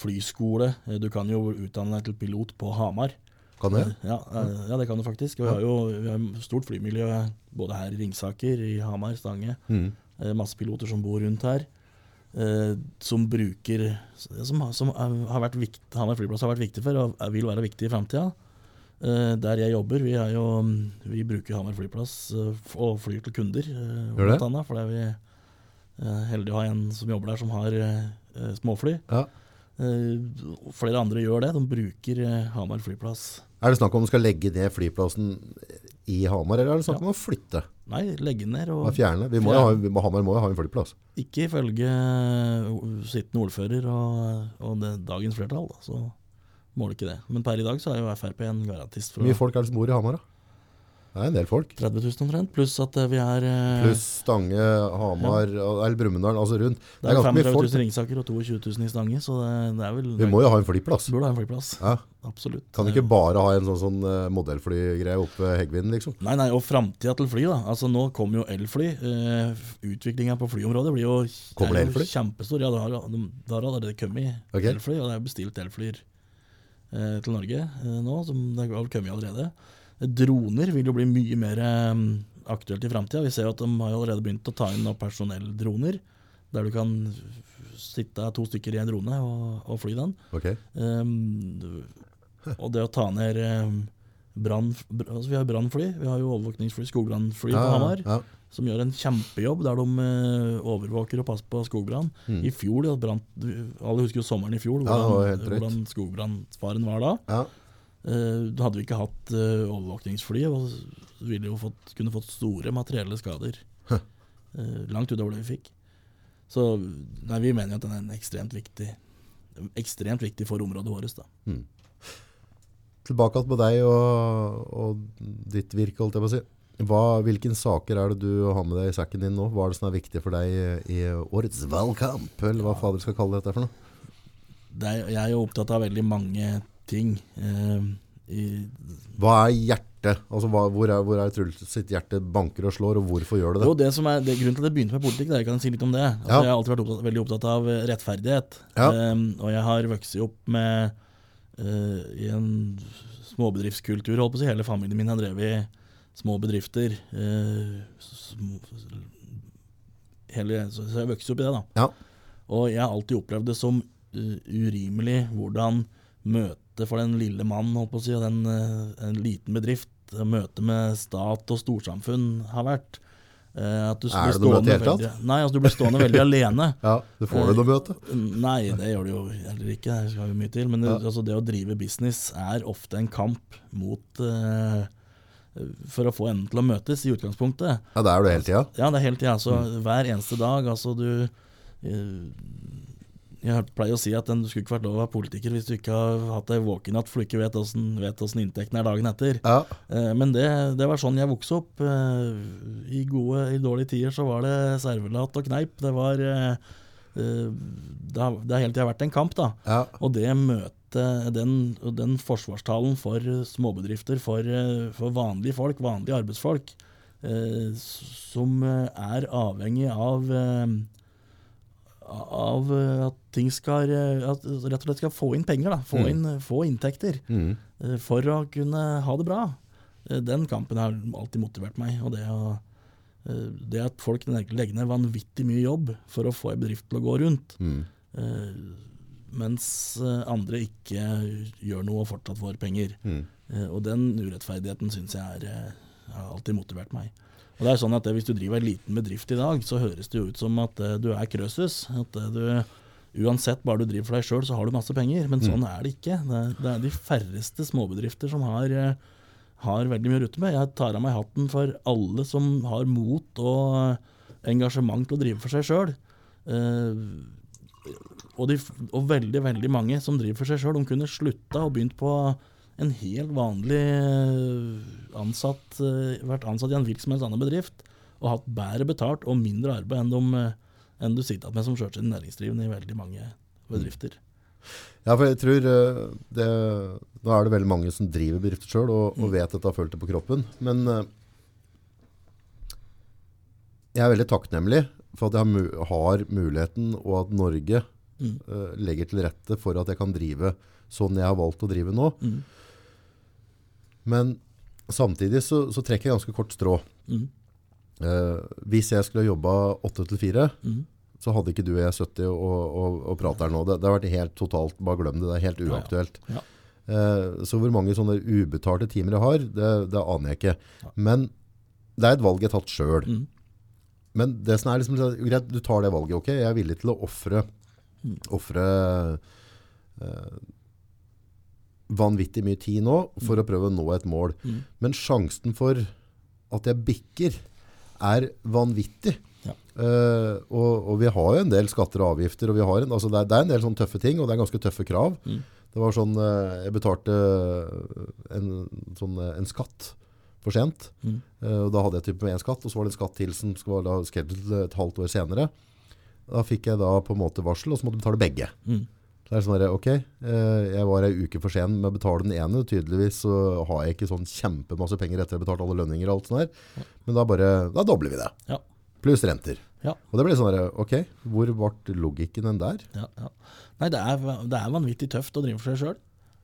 flyskole. Eh, Du kan jo utdanne deg til pilot på Hamar. Kan du? Ja, ja, det kan du faktisk. Vi har jo vi har stort flymiljø både her i Ringsaker, i Hamar, Stange. Eh, Masse piloter som bor rundt her. eh, Som bruker Som, har- som har vært viktig, Hamar flyplass har vært viktig for, og vil være viktig i framtida. Der jeg jobber, vi, jo, vi bruker Hamar flyplass eh, og flyr til kunder, eh, blant det? annet. Fordi vi er heldige å ha en som jobber der som har eh, eh, småfly. Ja. Eh, Flere andre gjør det. De bruker eh, Hamar flyplass. Er det snakk om du skal legge ned flyplassen i Hamar, eller er det snakk om å flytte? Nei, legge ned Og og fjerne? Vi må jo ha, vi må, Hamar må jo ha en flyplass. Ikke ifølge eh, sittende ordfører og, og det, dagens flertall, da, så må det ikke det. Men per i dag så er jo Frp en garantist Hvor mye folk er det som bor i Hamar, da? Det er en del folk. 30 000 omtrent, pluss at eh, vi er eh, Pluss Stange, Hamar, eller Brumunddal, altså rundt. Det Det er er ganske mye 35 000 Ringsaker og 22 000 i Stange, så det, det er vel Vi må jo ha en flyplass. Burde ha en flyplass. Ja. Absolutt. Kan ikke bare ha en sånn, sånn eh, modellflygreie oppe Heggvinden, liksom. Nei, nei, og framtida til fly, da. Altså Nå kommer jo elfly. Uh, Utviklinga på flyområdet blir jo, Kommer det er elfly? kjempestor. Ja, det har, det har allerede kommet okay. elfly, og det er bestilt elflyer til Norge eh, nå, som det har kommet allerede. Droner vil jo bli mye mer eh, aktuelt i framtida. Vi ser jo at de har jo allerede begynt å ta inn personelldroner, der du kan sitte to stykker i en drone og, og fly den. Okay. Um, og det å ta ned brann... Altså vi har brannfly, vi har jo overvåkningsfly, skogbrannfly på Hamar, ja. Som gjør en kjempejobb der de eh, overvåker og passer på skogbrann. Mm. I fjor, det brant, alle husker jo sommeren i fjor, hvordan, ja, hvordan skogbrannfaren var da. ja. Uh, hadde vi ikke hatt uh, overvåkningsfly, og ville jo fått, kunne fått store materielle skader. Huh. Eh, langt utover det vi fikk. Så nei, vi mener at den er en ekstremt viktig ekstremt viktig for området vårt. da. Tilbake igjen med deg og, og ditt virke, holdt jeg på å si. Hva, hvilken saker er det du har med deg i sekken din nå? Hva er det som er viktig for deg i årets valgkamp? Eller hva fader skal kalle dette for noe? Det er, jeg er jo opptatt av veldig mange ting. Eh, i, Hva er hjertet? Altså, hva, hvor er, hvor er Truls sitt hjerte banker og slår, og hvorfor gjør det det? jo, det? som er, det, Grunnen til at jeg begynte med politikk, det er, jeg kan si litt om det. Altså, Ja. Jeg har alltid vært opptatt, veldig opptatt av eh, rettferdighet. Ja. Eh, og jeg har vokst opp med eh, i en småbedriftskultur. Holdt på å si. Hele familien min har drevet små bedrifter. eh, små, hele, så, jeg vokste opp i det. da. Ja. Og jeg har alltid opplevd det som eh, urimelig hvordan møtet for den lille mannen, holdt på å si, og den, eh, en liten bedrift, møtet med stat og storsamfunn har vært. At du Er det noe møte i stående hele tatt? Nei, altså du blir stående veldig alene. Ja, du får jo noe møte. Nei, det gjør du jo heller ikke. Det skal jo mye til. Men det, Ja. altså, det å drive business er ofte en kamp mot eh, For å få endene til å møtes, i utgangspunktet. Ja, det er du hele tida. Ja, det er hele tida. Altså, Mm. Hver eneste dag. Altså, du eh, Jeg pleier å si at den, du skulle ikke vært lov å være politiker hvis du ikke har hatt ei våkenatt, for du ikke vet åssen inntekten er dagen etter. Ja. Eh, Men det, det var sånn jeg vokste opp. Eh, I gode, i dårlige tider så var det servelat og kneip. Det var Det har, det har hele tida vært en kamp, da. ja. Og det møtet, den, den forsvarstalen for småbedrifter, for, eh, for vanlige folk, vanlige arbeidsfolk, eh, som eh, er avhengig av eh, av eh, at ting skal eh, at rett og slett skal få inn penger, da. Få, Mm. inn, få inntekter Mm. eh, for å kunne ha det bra. Eh, Den kampen har alltid motivert meg. Og det, å, eh, det at folk legger ned vanvittig mye jobb for å få en bedrift til å gå rundt, Mm. Mens eh, andre ikke gjør noe og fortsatt får penger. Mm. Eh, Og den urettferdigheten syns jeg er, eh, har alltid motivert meg. Og det er sånn at Hvis du driver en liten bedrift i dag, så høres det jo ut som at du er Krøsus. At du Uansett, bare du driver for deg sjøl, så har du masse penger. Men sånn er det ikke. Det det er de færreste småbedrifter som har, har veldig mye å rutte med. Jeg tar av meg hatten for alle som har mot og engasjement til å drive for seg sjøl. Og, de, og veldig, veldig mange som driver for seg sjøl, de kunne slutta og begynt på en helt vanlig eh, ansatt, eh, vært ansatt i en hvilken som helst annen bedrift og hatt bedre betalt og mindre arbeid enn, de, eh, enn du sitter med som selvstendig næringsdrivende i veldig mange bedrifter. Ja, for jeg tror det, Nå er det veldig mange som driver bedrifter sjøl og, og vet at de har følt det på kroppen. Men jeg er veldig takknemlig for at jeg har muligheten, og at Norge Mm. eh, legger til rette for at jeg kan drive sånn jeg har valgt å drive nå. Mm. Men samtidig så, så trekker jeg ganske kort strå. Mm. Uh, hvis jeg skulle jobba åtte til fire, Mm. så hadde ikke du og jeg sittet og, og, og prater nå. Det, det har vært helt totalt, bare glem det. Det er helt Ja, ja. uaktuelt. Ja. Uh, så hvor mange sånne ubetalte timer jeg har, det, det aner jeg ikke. Ja. Men det er et valg jeg har tatt sjøl. Mm. Men det som er liksom, greit, du tar det valget, ok? Jeg er villig til å ofre Mm. offre, eh, vanvittig mye tid nå for å prøve å nå et mål. Mm. Men sjansen for at jeg bikker er vanvittig. Ja. Uh, og, og vi har jo en del skatter og avgifter, og vi har en, altså det, er, det er en del sånne tøffe ting, og det er ganske tøffe krav. Mm. Det var sånn, uh, jeg betalte en, sånn, eh, en skatt for sent, Mm. eh, og da hadde jeg type med en skatt, og så var det en skatt til som skulle være til et halvt år senere. Da fikk jeg da på en måte varsel, og så måtte jeg betale begge. Mm. Så det er sånn der, ok, eh, jeg var ei uke for sen med å betale den ene, tydeligvis så har jeg ikke sånn kjempemasse penger etter å ha betalt alle lønninger og alt sånt der. Men da bare, da dobler vi det. Ja. Pluss renter. Ja. Og det ble sånn der, ok, hvor ble logikken den der? Ja, ja. Nei, det er, det er vanvittig tøft å drive for seg sjøl.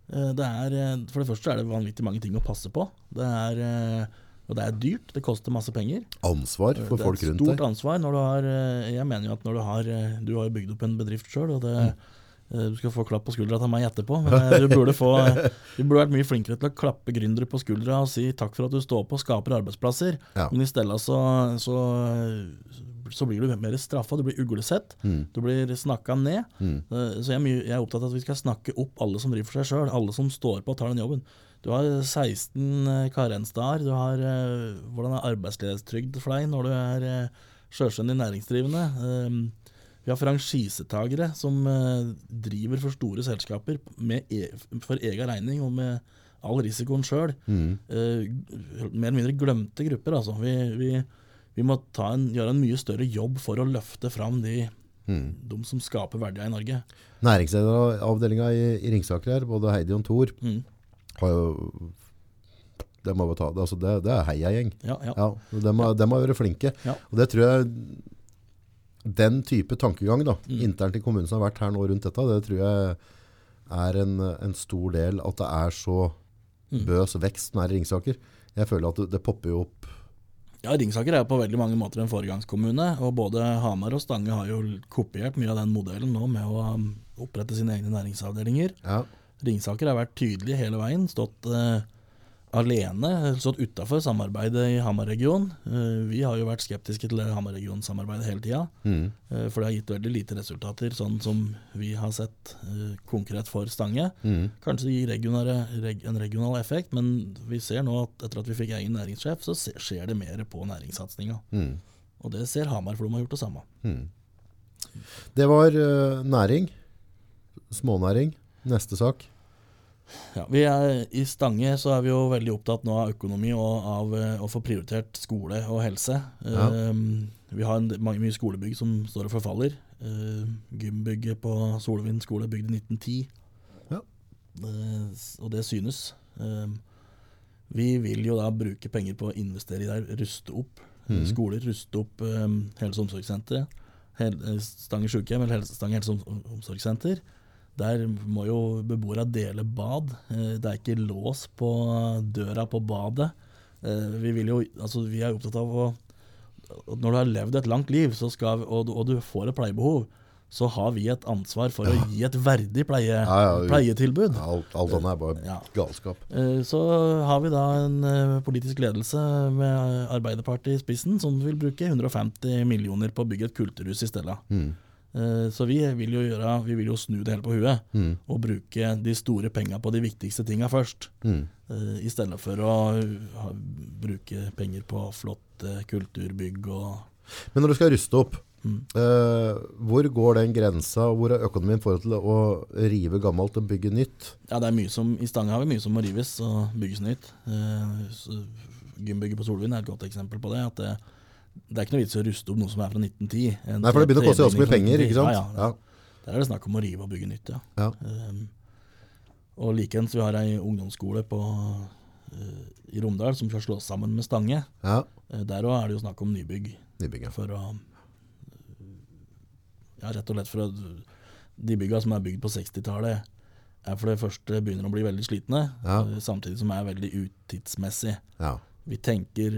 Det er, eh, for det første er det vanvittig mange ting å passe på. Det er, eh, og det er dyrt. Det koster masse penger. Ansvar for folk rundt deg. det er et stort ansvar når du har eh, Jeg mener jo at når du har eh, Du har jo bygd opp en bedrift sjøl, og det Mm. eh, Du skal få klapp på skuldra av meg etterpå, men eh, du burde, få, du burde vært mye flinkere til å klappe gründere på skuldra og si takk for at du står på og skaper arbeidsplasser. Ja. Men i stedet så, så, så blir du mer straffa, du blir uglesett, Mm. du blir snakka ned. Mm. Eh, Så jeg er, mye, jeg er opptatt av at vi skal snakke opp alle som driver for seg sjøl, alle som står på og tar den jobben. Du har 16 eh, karensdager, du har eh, hvordan er arbeidsledighetstrygd for deg når du er eh, sjølstendig næringsdrivende. Eh, vi har franchisetagere som driver for store selskaper med e for egen regning og med all risikoen sjøl. Mm. mer eller mindre glemte grupper. Altså. Vi, vi, vi må ta en, gjøre en mye større jobb for å løfte fram de, Mm. de som skaper verdier i Norge. Næringsavdelinga i, i Ringsaker her, både Heidi og Thor, Mm. Det må ta. Det, altså det, det er heiagjeng. Ja, ja. Ja, de, må, de har vært flinke. Ja. Og det tror jeg Den type tankegang da, Mm. internt i kommunen som har vært her nå rundt dette, det tror jeg er en, en stor del at det er så Mm. bøs vekst som er i Ringsaker. Jeg føler at det, det popper jo opp Ja, Ringsaker er på veldig mange måter en foregangskommune, og både Hamar og Stange har jo kopiert mye av den modellen nå med å um, opprette sine egne næringsavdelinger. ja, Ringsaker har vært tydelig hele veien, stått uh, alene, stått utafor samarbeidet i Hamar-regionen. Uh, vi har jo vært skeptiske til det Hamar-regionsamarbeidet hele tida, mm, Uh, for det har gitt veldig lite resultater, sånn som vi har sett konkret for Stange. mm, Kanskje det gir regionale, reg, en regional effekt, men vi ser nå at etter at vi fikk egen næringssjef, så se- skjer det mer på næringssatsinga. mm, Og det ser Hamar, for de har gjort det samme. mm. Det var næring. Smånæring. Neste sak. Ja, vi er, I Stange så er vi jo veldig opptatt nå av økonomi og av eh, å få prioritert skole og helse. Ja. Eh, vi har en, mange, mye skolebygg som står og forfaller. Uh, gymbygget på Solvind skole bygd i 1910. Ja. uh, og det synes. Uh, vi vil jo da bruke penger på å investere i der, ruste opp Mhm. skoler, ruste opp eh, helse- og omsorgssenteret. Hel, Stange sykehjem eller Stange helse- og omsorgssenter. Der må jo beboere dele bad. Eh, Det er ikke lås på døra på badet. Eh, Vi, vil jo, altså vi er opptatt av å at Når du har levd et langt liv så skal, og, og du får et pleiebehov, så har vi et ansvar for å gi et verdig pleie, Ja, ja, pleietilbud. Alt, alt annet er bare Ja. galskap. Eh, Så har vi da en eh, politisk ledelse med Arbeiderpartiet i spissen som vil bruke 150 millioner på å bygge et kulturhus i stedet. Mm, Eh, Så vi vil jo, gjøre, vi vil jo snu det hele på huet mm, og bruke de store penga på de viktigste tinga først. mm. eh, I stedet for å bruke penger på flotte kulturbygg og Men når du skal ruste opp, Mm. eh, hvor går den grensa, hvor er økonomien i forhold til å rive gammelt og bygge nytt? Ja, det er mye som, I Stange har vi mye som må rives og bygges nytt. Eh, Gymbygget på Solvind er et godt eksempel på det. at det, det er ikke noe vits i å ruste opp noe som er fra 1910. En Nei, for det begynner å koste ganske mye penger, ikke sant? Ja, ja. Ja. Der er det snakk om å rive og bygge nytt, ja. Ja. Um, og likeens, vi har ei ungdomsskole på, uh, i Romdal som skal slås sammen med Stange. ja. Uh, der òg er det jo snakk om nybygg. nybygg ja. For å Ja, rett og slett for å De bygga som er bygd på 60-tallet, er for det første begynner å bli veldig slitne, eh, samtidig som er veldig utidsmessig. Ja. Vi tenker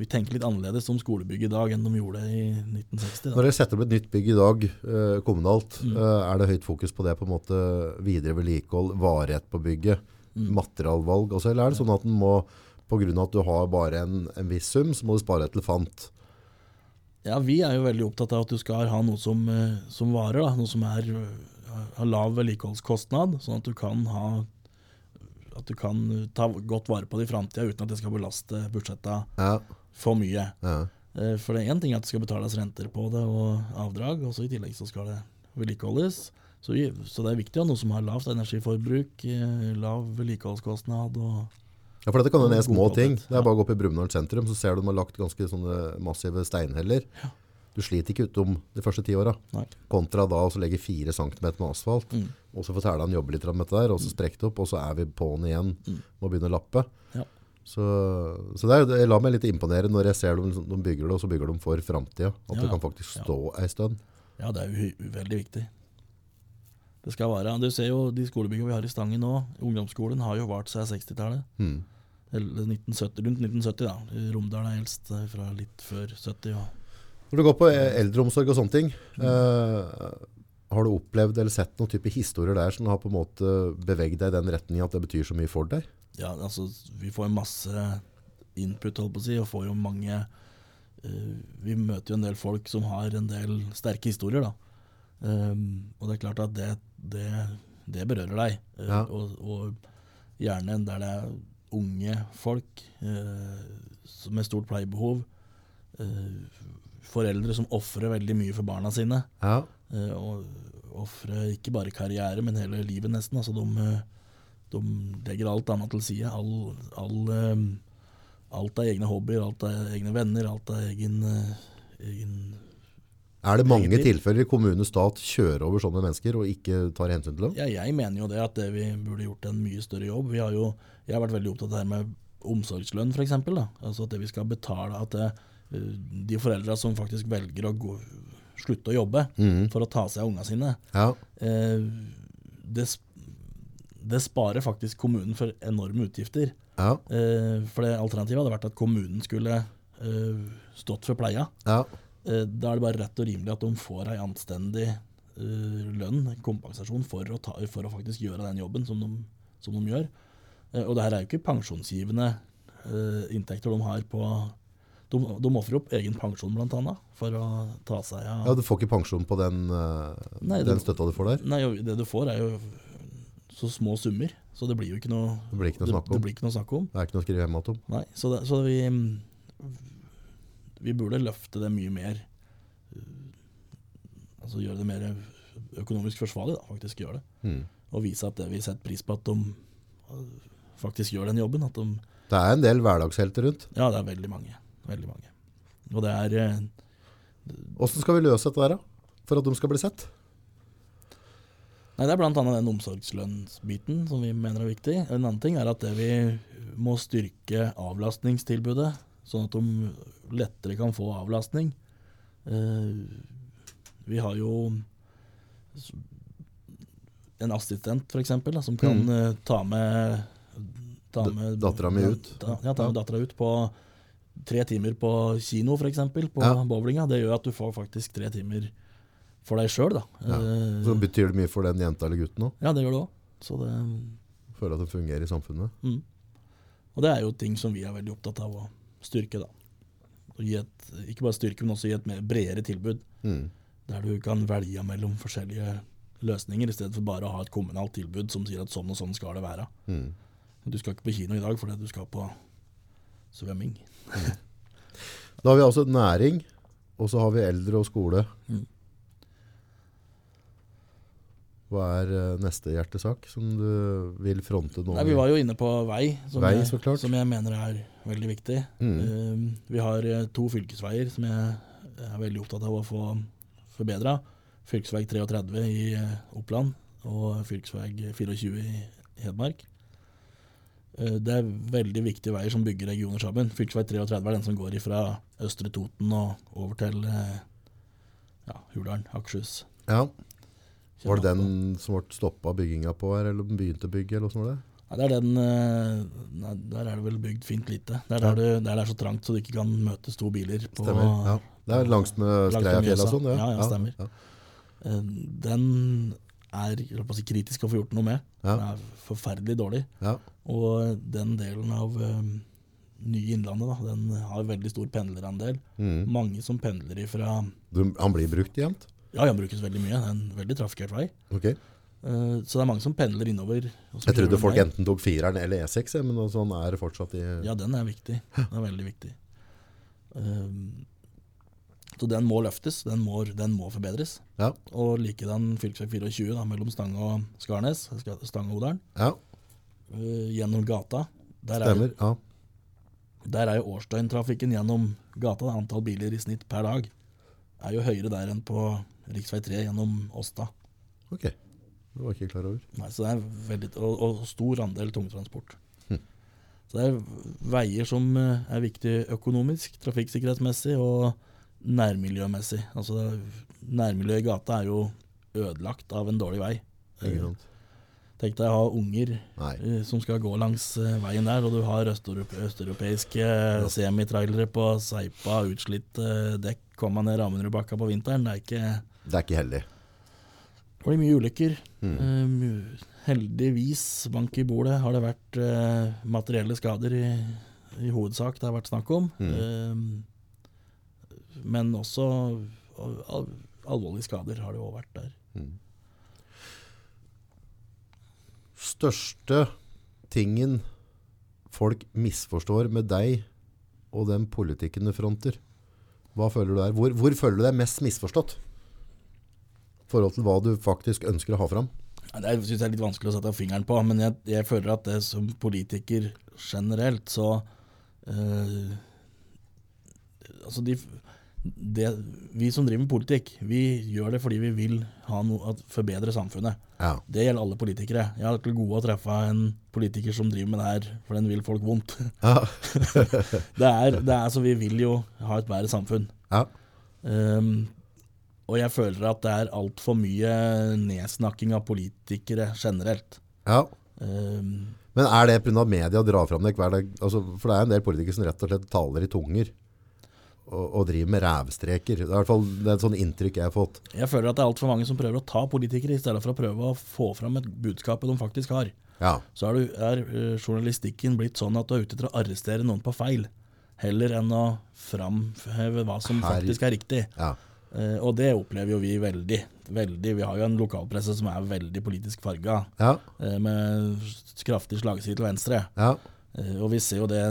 vi tenker litt annerledes om skolebygg i dag enn de gjorde i 1960. Når dere setter opp et nytt bygg i dag, eh, kommunalt, Mm. eh, er det høyt fokus på det på en måte videre vedlikehold, varighet på bygget, Mm. materialvalg også, eller er det sånn at den må, av at du har bare en, en viss sum, så må du spare et elefant? Ja, vi er jo veldig opptatt av at du skal ha noe som, eh, som varer, da. noe som er, eh, har lav vedlikeholdskostnad, sånn at du kan ha at du kan ta godt vare på det i framtida uten at det skal belaste budsjetta Ja. For mye. Ja. Eh, For det er én ting at det skal betales renter på det og avdrag, og så i tillegg så skal det vedlikeholdes. Så, så det er viktig å ha noe som har lavt energiforbruk, eh, lav vedlikeholdskostnad og Ja, for dette kan jo være små ting. Det ja. er bare å gå opp i Brumunddal sentrum, så ser du de har lagt ganske sånne massive steinheller. Du sliter ikke utom de første ti åra. Kontra da å så legge fire centimeter med asfalt, Mm. og så får Tæland jobbe litt med dette der, og så strekke det opp, og så er vi på'n igjen Mm. med å begynne å lappe. Ja. Så, så det er, jeg lar meg litt imponere når jeg ser dem, de bygger det, og så bygger de for framtida. At Ja, det kan faktisk Ja. stå ei stund. Ja, det er jo veldig viktig. Det skal være Du ser jo de skolebyggene vi har i Stangen nå. Ungdomsskolen har jo vart seg 60-tallet. Mm. Eller 1970, rundt 1970, da. Romdal er eldst, eh, fra litt før 70. Ja. Når du går på e- eldreomsorg og sånne ting, eh, har du opplevd eller sett noen type historier der som har på en måte beveget deg i den retningen at det betyr så mye for deg? Ja, altså, vi får masse input, holdt på å si, og får jo mange uh, Vi møter jo en del folk som har en del sterke historier, da. Um, og det er klart at det, det, det berører deg. Uh, Ja. og, og gjerne der det er unge folk uh, med stort pleiebehov. Eh, foreldre som ofrer veldig mye for barna sine. Ja. Og ofre ikke bare karriere, men hele livet nesten. Altså de, De legger alt annet til side. All, all, eh, alt er egne hobbyer, alt er egne venner, alt er egen, eh, egen Er det mange Egentlig- tilfeller kommune stat kjører over sånne mennesker og ikke tar hensyn til dem? Ja, jeg mener jo det at det vi burde gjort en mye større jobb. Vi har jo, jeg har vært veldig opptatt av det her med omsorgslønn f.eks. Altså at det vi skal betale at det, eh, de foreldra som faktisk velger å gå, slutte å jobbe mm. for å ta seg av ungene sine, Ja. eh, det, det sparer faktisk kommunen for enorme utgifter. Ja. Eh, for det alternativet hadde vært at kommunen skulle eh, stått for pleia. ja. Eh, Da er det bare rett og rimelig at de får ei anstendig eh, lønn, kompensasjon, for å, ta, for å faktisk gjøre den jobben som de, som de gjør. Eh, og det her er jo ikke pensjonsgivende eh, inntekter de har på De, de ofrer opp egen pensjon bl.a. for å ta seg av ja, du får ikke pensjon på den, uh, Nei, den støtta du får der? Nei, det du får er jo så små summer, så det blir jo ikke noe Det blir ikke noe det, snakk det om. blir ikke noe snakk om. Det er ikke noe å skrive hjem om. Nei, så, det, så vi Vi burde løfte det mye mer. Altså gjøre det mer økonomisk forsvarlig, da. Faktisk gjøre det. Mm. Og vise at det vi setter pris på at de eh, faktisk gjør den jobben. At de Det er en del hverdagshelter rundt. Ja, det er veldig mange. Veldig mange. Og det er Åssen Hvordan skal vi løse dette der, da? For at de skal bli sett? Nei, Det er bl.a. den omsorgslønnsbiten som vi mener er viktig. En annen ting er at det vi må styrke avlastningstilbudet, sånn at de lettere kan få avlastning. Eh, vi har jo en assistent, f.eks., som kan Mm. eh, ta med ta med dattera mi ut. Ta, ja, ta med dattera ut på tre timer på kino, f.eks., på Ja. bowlinga. Det gjør at du får faktisk tre timer for deg sjøl, da. Ja. Eh, Så betyr det mye for den jenta eller gutten òg. ja, det gjør det òg. Så det Føle at det fungerer i samfunnet. mm. Og det er jo ting som vi er veldig opptatt av å styrke, da. Et, ikke bare styrke, men også gi et mer bredere tilbud. Mm. Der du kan velge mellom forskjellige løsninger, i stedet for bare å ha et kommunalt tilbud som sier at sånn og sånn skal det være. Mm. Du skal ikke på kino i dag fordi du skal på svømming. Da har vi altså næring, og så har vi eldre og skole. Mm. Hva er eh, neste hjertesak som du vil fronte nå? Nei, vi var jo inne på vei, som, Vei, jeg, som jeg mener er veldig viktig. Mm. Um, vi har eh, to fylkesveier som jeg er veldig opptatt av å få forbedra. Fylkesvei 33 i eh, Oppland og fylkesvei 24 i Hedmark. Uh, Det er veldig viktige veier som bygger regioner sammen. Fylkesvei 33 er den som går fra Østre Toten og over til uh, ja, Hurdalen, Akershus. Ja. Var det den som ble stoppa bygginga på her, eller begynte å bygge, eller åssen var det? Nei, det er den eh, nei, Der er det vel bygd fint lite. Det er der, det, der det er så trangt så du ikke kan møtes to biler på Stemmer. Ja. Det er langs med skreiafjellet Skreiafjella og sånn? Ja, ja, stemmer. Ja. Eh, Den er si, kritisk å få gjort noe med. Ja. Den er forferdelig dårlig. Ja. Og den delen av um, Nye Innlandet, da, den har veldig stor pendlerandel. Mm. Mange som pendler ifra Du, han blir brukt jevnt? Ja, den brukes veldig mye. Det er en veldig trafikkert vei. Okay. Eh, så det er mange som pendler innover. Jeg trodde folk vei. enten tok fireren eller E6, jeg, men sånn er det fortsatt i Ja, den er viktig. Den er veldig viktig. Um, så den må løftes. Den må, den må forbedres. Ja. Og likedan fv. 24 da, mellom Stang og Skarnes, Stang og Odalen, ja, eh, gjennom gata. Der er, stemmer. Ja. der er jo årsdøgntrafikken gjennom gata, da, antall biler i snitt per dag, er jo høyere der enn på rv. 3 gjennom Åsta. Ok. Det var ikke klar over. Nei, så det er veldig, og, og stor andel tungtransport. Hm. Så det er veier som eh, er viktig økonomisk, trafikksikkerhetsmessig og nærmiljømessig. Altså Nærmiljøet i gata er jo ødelagt av en dårlig vei. Ikke sant? Tenk deg å ha unger Nei. eh, som skal gå langs eh, veien der, og du har østeuropeiske ja. semitrailere på seipa, utslitt eh, dekk, kommer ned Ramunderudbakka på vinteren. Det er ikke Det er ikke heldig. Det blir mye ulykker. Mm. Uh, heldigvis, bank i bordet, har det vært uh, materielle skader i, i hovedsak det har vært snakk om. Mm. Uh, men også al al alvorlige skader har det òg vært der. Mm. Største tingen folk misforstår med deg og den politikken du fronter, hva føler du er? Hvor, hvor føler du deg mest misforstått? Forhold til hva du faktisk ønsker å ha fram? Det syns jeg er litt vanskelig å sette fingeren på, men jeg, jeg føler at det som politiker generelt, så eh, Altså, de, det, vi som driver med politikk, vi gjør det fordi vi vil ha noe, at forbedre samfunnet. Ja. Det gjelder alle politikere. Jeg har til gode å treffe en politiker som driver med det her, for den vil folk vondt. Ja. det, er, det er så Vi vil jo ha et bedre samfunn. ja. Um, og jeg føler at det er altfor mye nedsnakking av politikere generelt. ja. Um, Men er det pga. media drar fram det hver dag? Altså, for det er en del politikere som rett og slett taler i tunger. Og, og driver med rævstreker. Det er i hvert fall det er et sånt inntrykk jeg har fått. jeg føler at det er altfor mange som prøver å ta politikere, i stedet for å prøve å få fram et budskap de faktisk har. Ja. Så er, du, er eh, journalistikken blitt sånn at du er ute etter å arrestere noen på feil, heller enn å framheve hva som Her- faktisk er riktig. ja. Eh, og det opplever jo vi veldig. veldig. Vi har jo en lokalpresse som er veldig politisk farga, Ja. eh, med kraftig slagside til venstre. Ja. Eh, og vi ser jo det,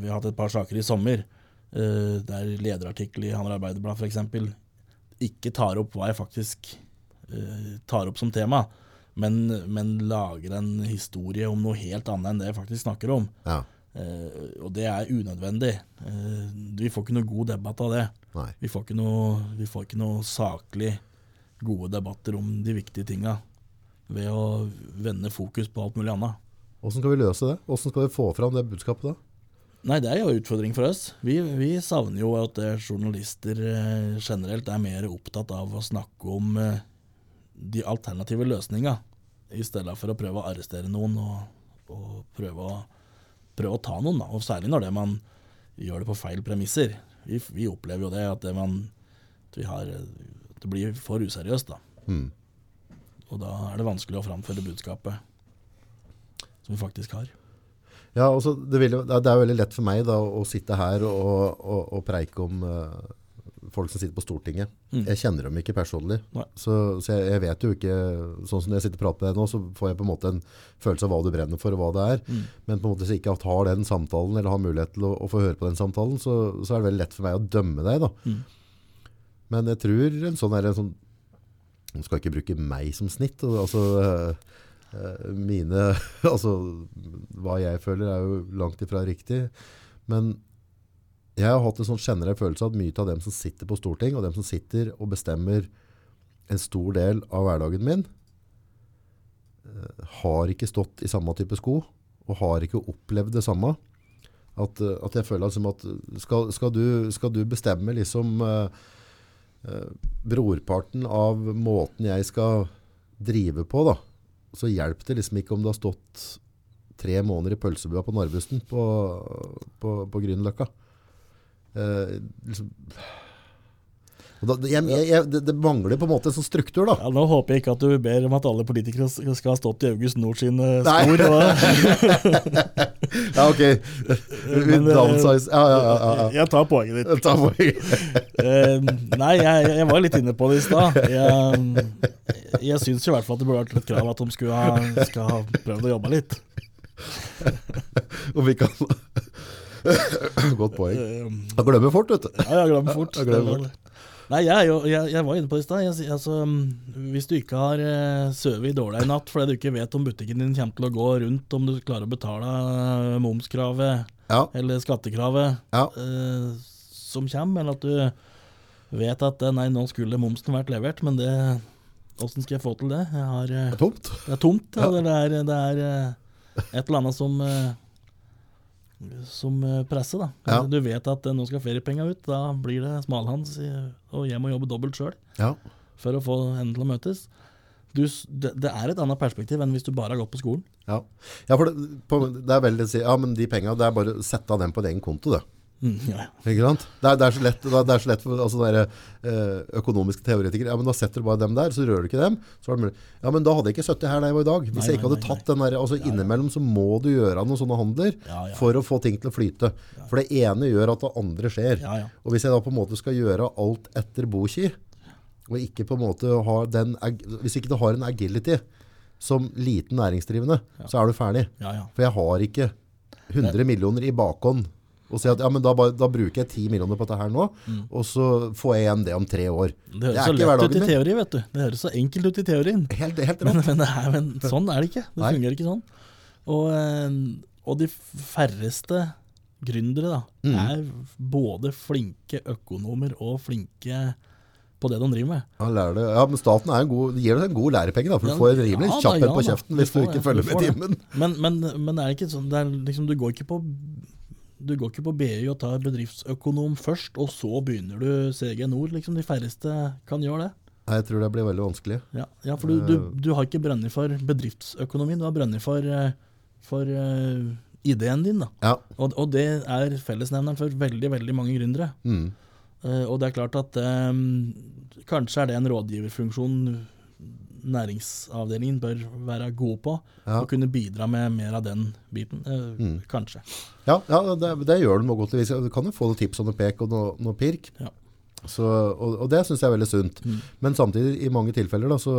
vi har hatt et par saker i sommer, der lederartikkel i Hamar Arbeiderblad f.eks. ikke tar opp hva jeg faktisk tar opp som tema, men, men lager en historie om noe helt annet enn det jeg faktisk snakker om. ja. Eh, og det er unødvendig. Eh, vi får ikke noe god debatt av det. Vi får ikke noe, vi får ikke noe saklig gode debatter om de viktige tinga ved å vende fokus på alt mulig annet. Hvordan skal vi løse det? Hvordan skal vi få fram det budskapet da? Nei, det er jo en utfordring for oss. Vi, vi savner jo at journalister eh, generelt er mer opptatt av å snakke om eh, de alternative løsninga, i stedet for å prøve å arrestere noen og, og prøve, å, prøve å ta noen. Da. Og særlig når det man gjør det på feil premisser. Vi, vi opplever jo det at det, man, at har, det blir for useriøst. da. Mm. Og da er det vanskelig å framføre budskapet som vi faktisk har. Ja, også, det, vil, det er veldig lett for meg da, å sitte her og, og, og preike om eh, folk som sitter på Stortinget. Mm. Jeg kjenner dem ikke personlig. Så, så jeg, jeg vet jo ikke Sånn som jeg sitter og prater med deg nå, så får jeg på en måte en følelse av hva du brenner for, og hva det er. Mm. Men på en måte hvis jeg ikke har den samtalen, eller har mulighet til å, å få høre på den samtalen, så, så er det veldig lett for meg å dømme deg. da. Mm. Men jeg tror en sånn er en sånn Nå skal ikke bruke meg som snitt. Altså, eh, eh, mine Altså, hva jeg føler er jo langt ifra riktig. Men jeg har hatt en sånn generell følelse av at mye av dem som sitter på Storting, og dem som sitter og bestemmer en stor del av hverdagen min, eh, har ikke stått i samme type sko, og har ikke opplevd det samme. At, eh, at jeg føler liksom at skal, skal, du, skal du bestemme liksom uh, uh, brorparten av måten jeg skal drive på, da, så hjelper det liksom ikke om det har stått tre måneder i pølsebua på Narvesen på, på, på Grünerløkka. Eh, liksom. Da, jeg, jeg, det, det mangler på en måte en sånn struktur, da. Ja, nå håper jeg ikke at du ber om at alle politikere skal ha stått i August Nord sin eh, Nei. skor. Ja, ok. Men, eh, Downsize. Ja, ja, ja. ja, Jeg tar poenget ditt. Jeg tar poenget. Nei, jeg, jeg var litt inne på det i stad. Jeg, jeg syns i hvert fall at det burde vært et krav at de skulle ha, skal ha prøvd å jobbe litt. Og vi kan Godt poeng. Jeg glemmer fort, vet du. Ja, jeg glemmer fort. Jeg glemmer fort. Nei, jeg, jeg, jeg var inne på det i stad. Altså, hvis du ikke har uh, sovet dårlig i natt fordi du ikke vet om butikken din kommer til å gå rundt, om du klarer å betale eh, momskravet Ja, eller skattekravet ja. eh, som kommer, eller at du vet at eh, nei, nå skulle momsen vært levert, men det Åssen skal jeg få til det? Har, eh, Det er tomt. det er tomt. Ja. Ja. Det er, det er eh, et eller annet som eh, som eh, presse, da. Ja. Du vet at eh, nå skal feriepenga ut, da blir det smalhans, og jeg må jobbe dobbelt sjøl Ja. for å få hendene til å møtes. Du, det, det er et annet perspektiv enn hvis du bare har gått på skolen. Ja, ja for det, på, det er veldig å si, ja, men de penga, det er bare å sette av dem på en egen konto, det. Mm, ja. Ikke sant? Det er, det er så lett, det er så lett for altså, der, eh, økonomiske teoretikere. Ja, men da setter du bare dem der, så rører du ikke dem. Så det. Ja, men da hadde jeg ikke sittet her da jeg var i dag. Hvis Nei, jeg ikke hadde nei, tatt den der, altså innimellom så må du gjøre noen sånne handler Ja, ja. for å få ting til å flyte. For det ene gjør at det andre skjer. Ja, ja. Og hvis jeg da på en måte skal gjøre alt etter boki, og ikke på en måte har den, hvis ikke du har en agility som liten næringsdrivende, så er du ferdig. ja, ja. For jeg har ikke 100 millioner i bakhånd Og si at ja, men da, da bruker jeg 10 millioner på dette her nå, og så får jeg igjen det om tre år. Det høres er så ikke lett ut i teori, vet du. Det høres så enkelt ut i teorien. Helt, helt Men, men, det er, men sånn er det ikke. Det Nei. fungerer ikke sånn. Og, eh, og de færreste gründere da, Mm. er både flinke økonomer og flinke på det de driver med. Ja, lærer det. ja, men staten er en god, gir deg en god lærepenge, da, for Ja, du får en rimelig ja kjapp en på kjeften Du hvis du får ikke følger du med timen. Men, men, men det er ikke sånn det er liksom, Du går ikke på du går ikke på BI og tar bedriftsøkonom først, og så begynner du CG Nord. Liksom. De færreste kan gjøre det. Nei, Jeg tror det blir veldig vanskelig. Ja, ja for du, du, Eh. du har ikke brønnet for bedriftsøkonomien, du har brønnet for, eh, for uh, ideen din. da. Ja. Og, og det er fellesnevneren for veldig veldig mange gründere. Mm. Uh, og det er klart at um, kanskje er det en rådgiverfunksjon næringsavdelingen bør være gode på. Ja. Og kunne bidra med mer av den biten. Eh, Mm. Kanskje. Ja, ja det, det gjør de godt. Du kan jo få noen tips og noe pek og noe, noe pirk. Ja. Så, og, og det syns jeg er veldig sunt. Mm. Men samtidig, i mange tilfeller, da, så,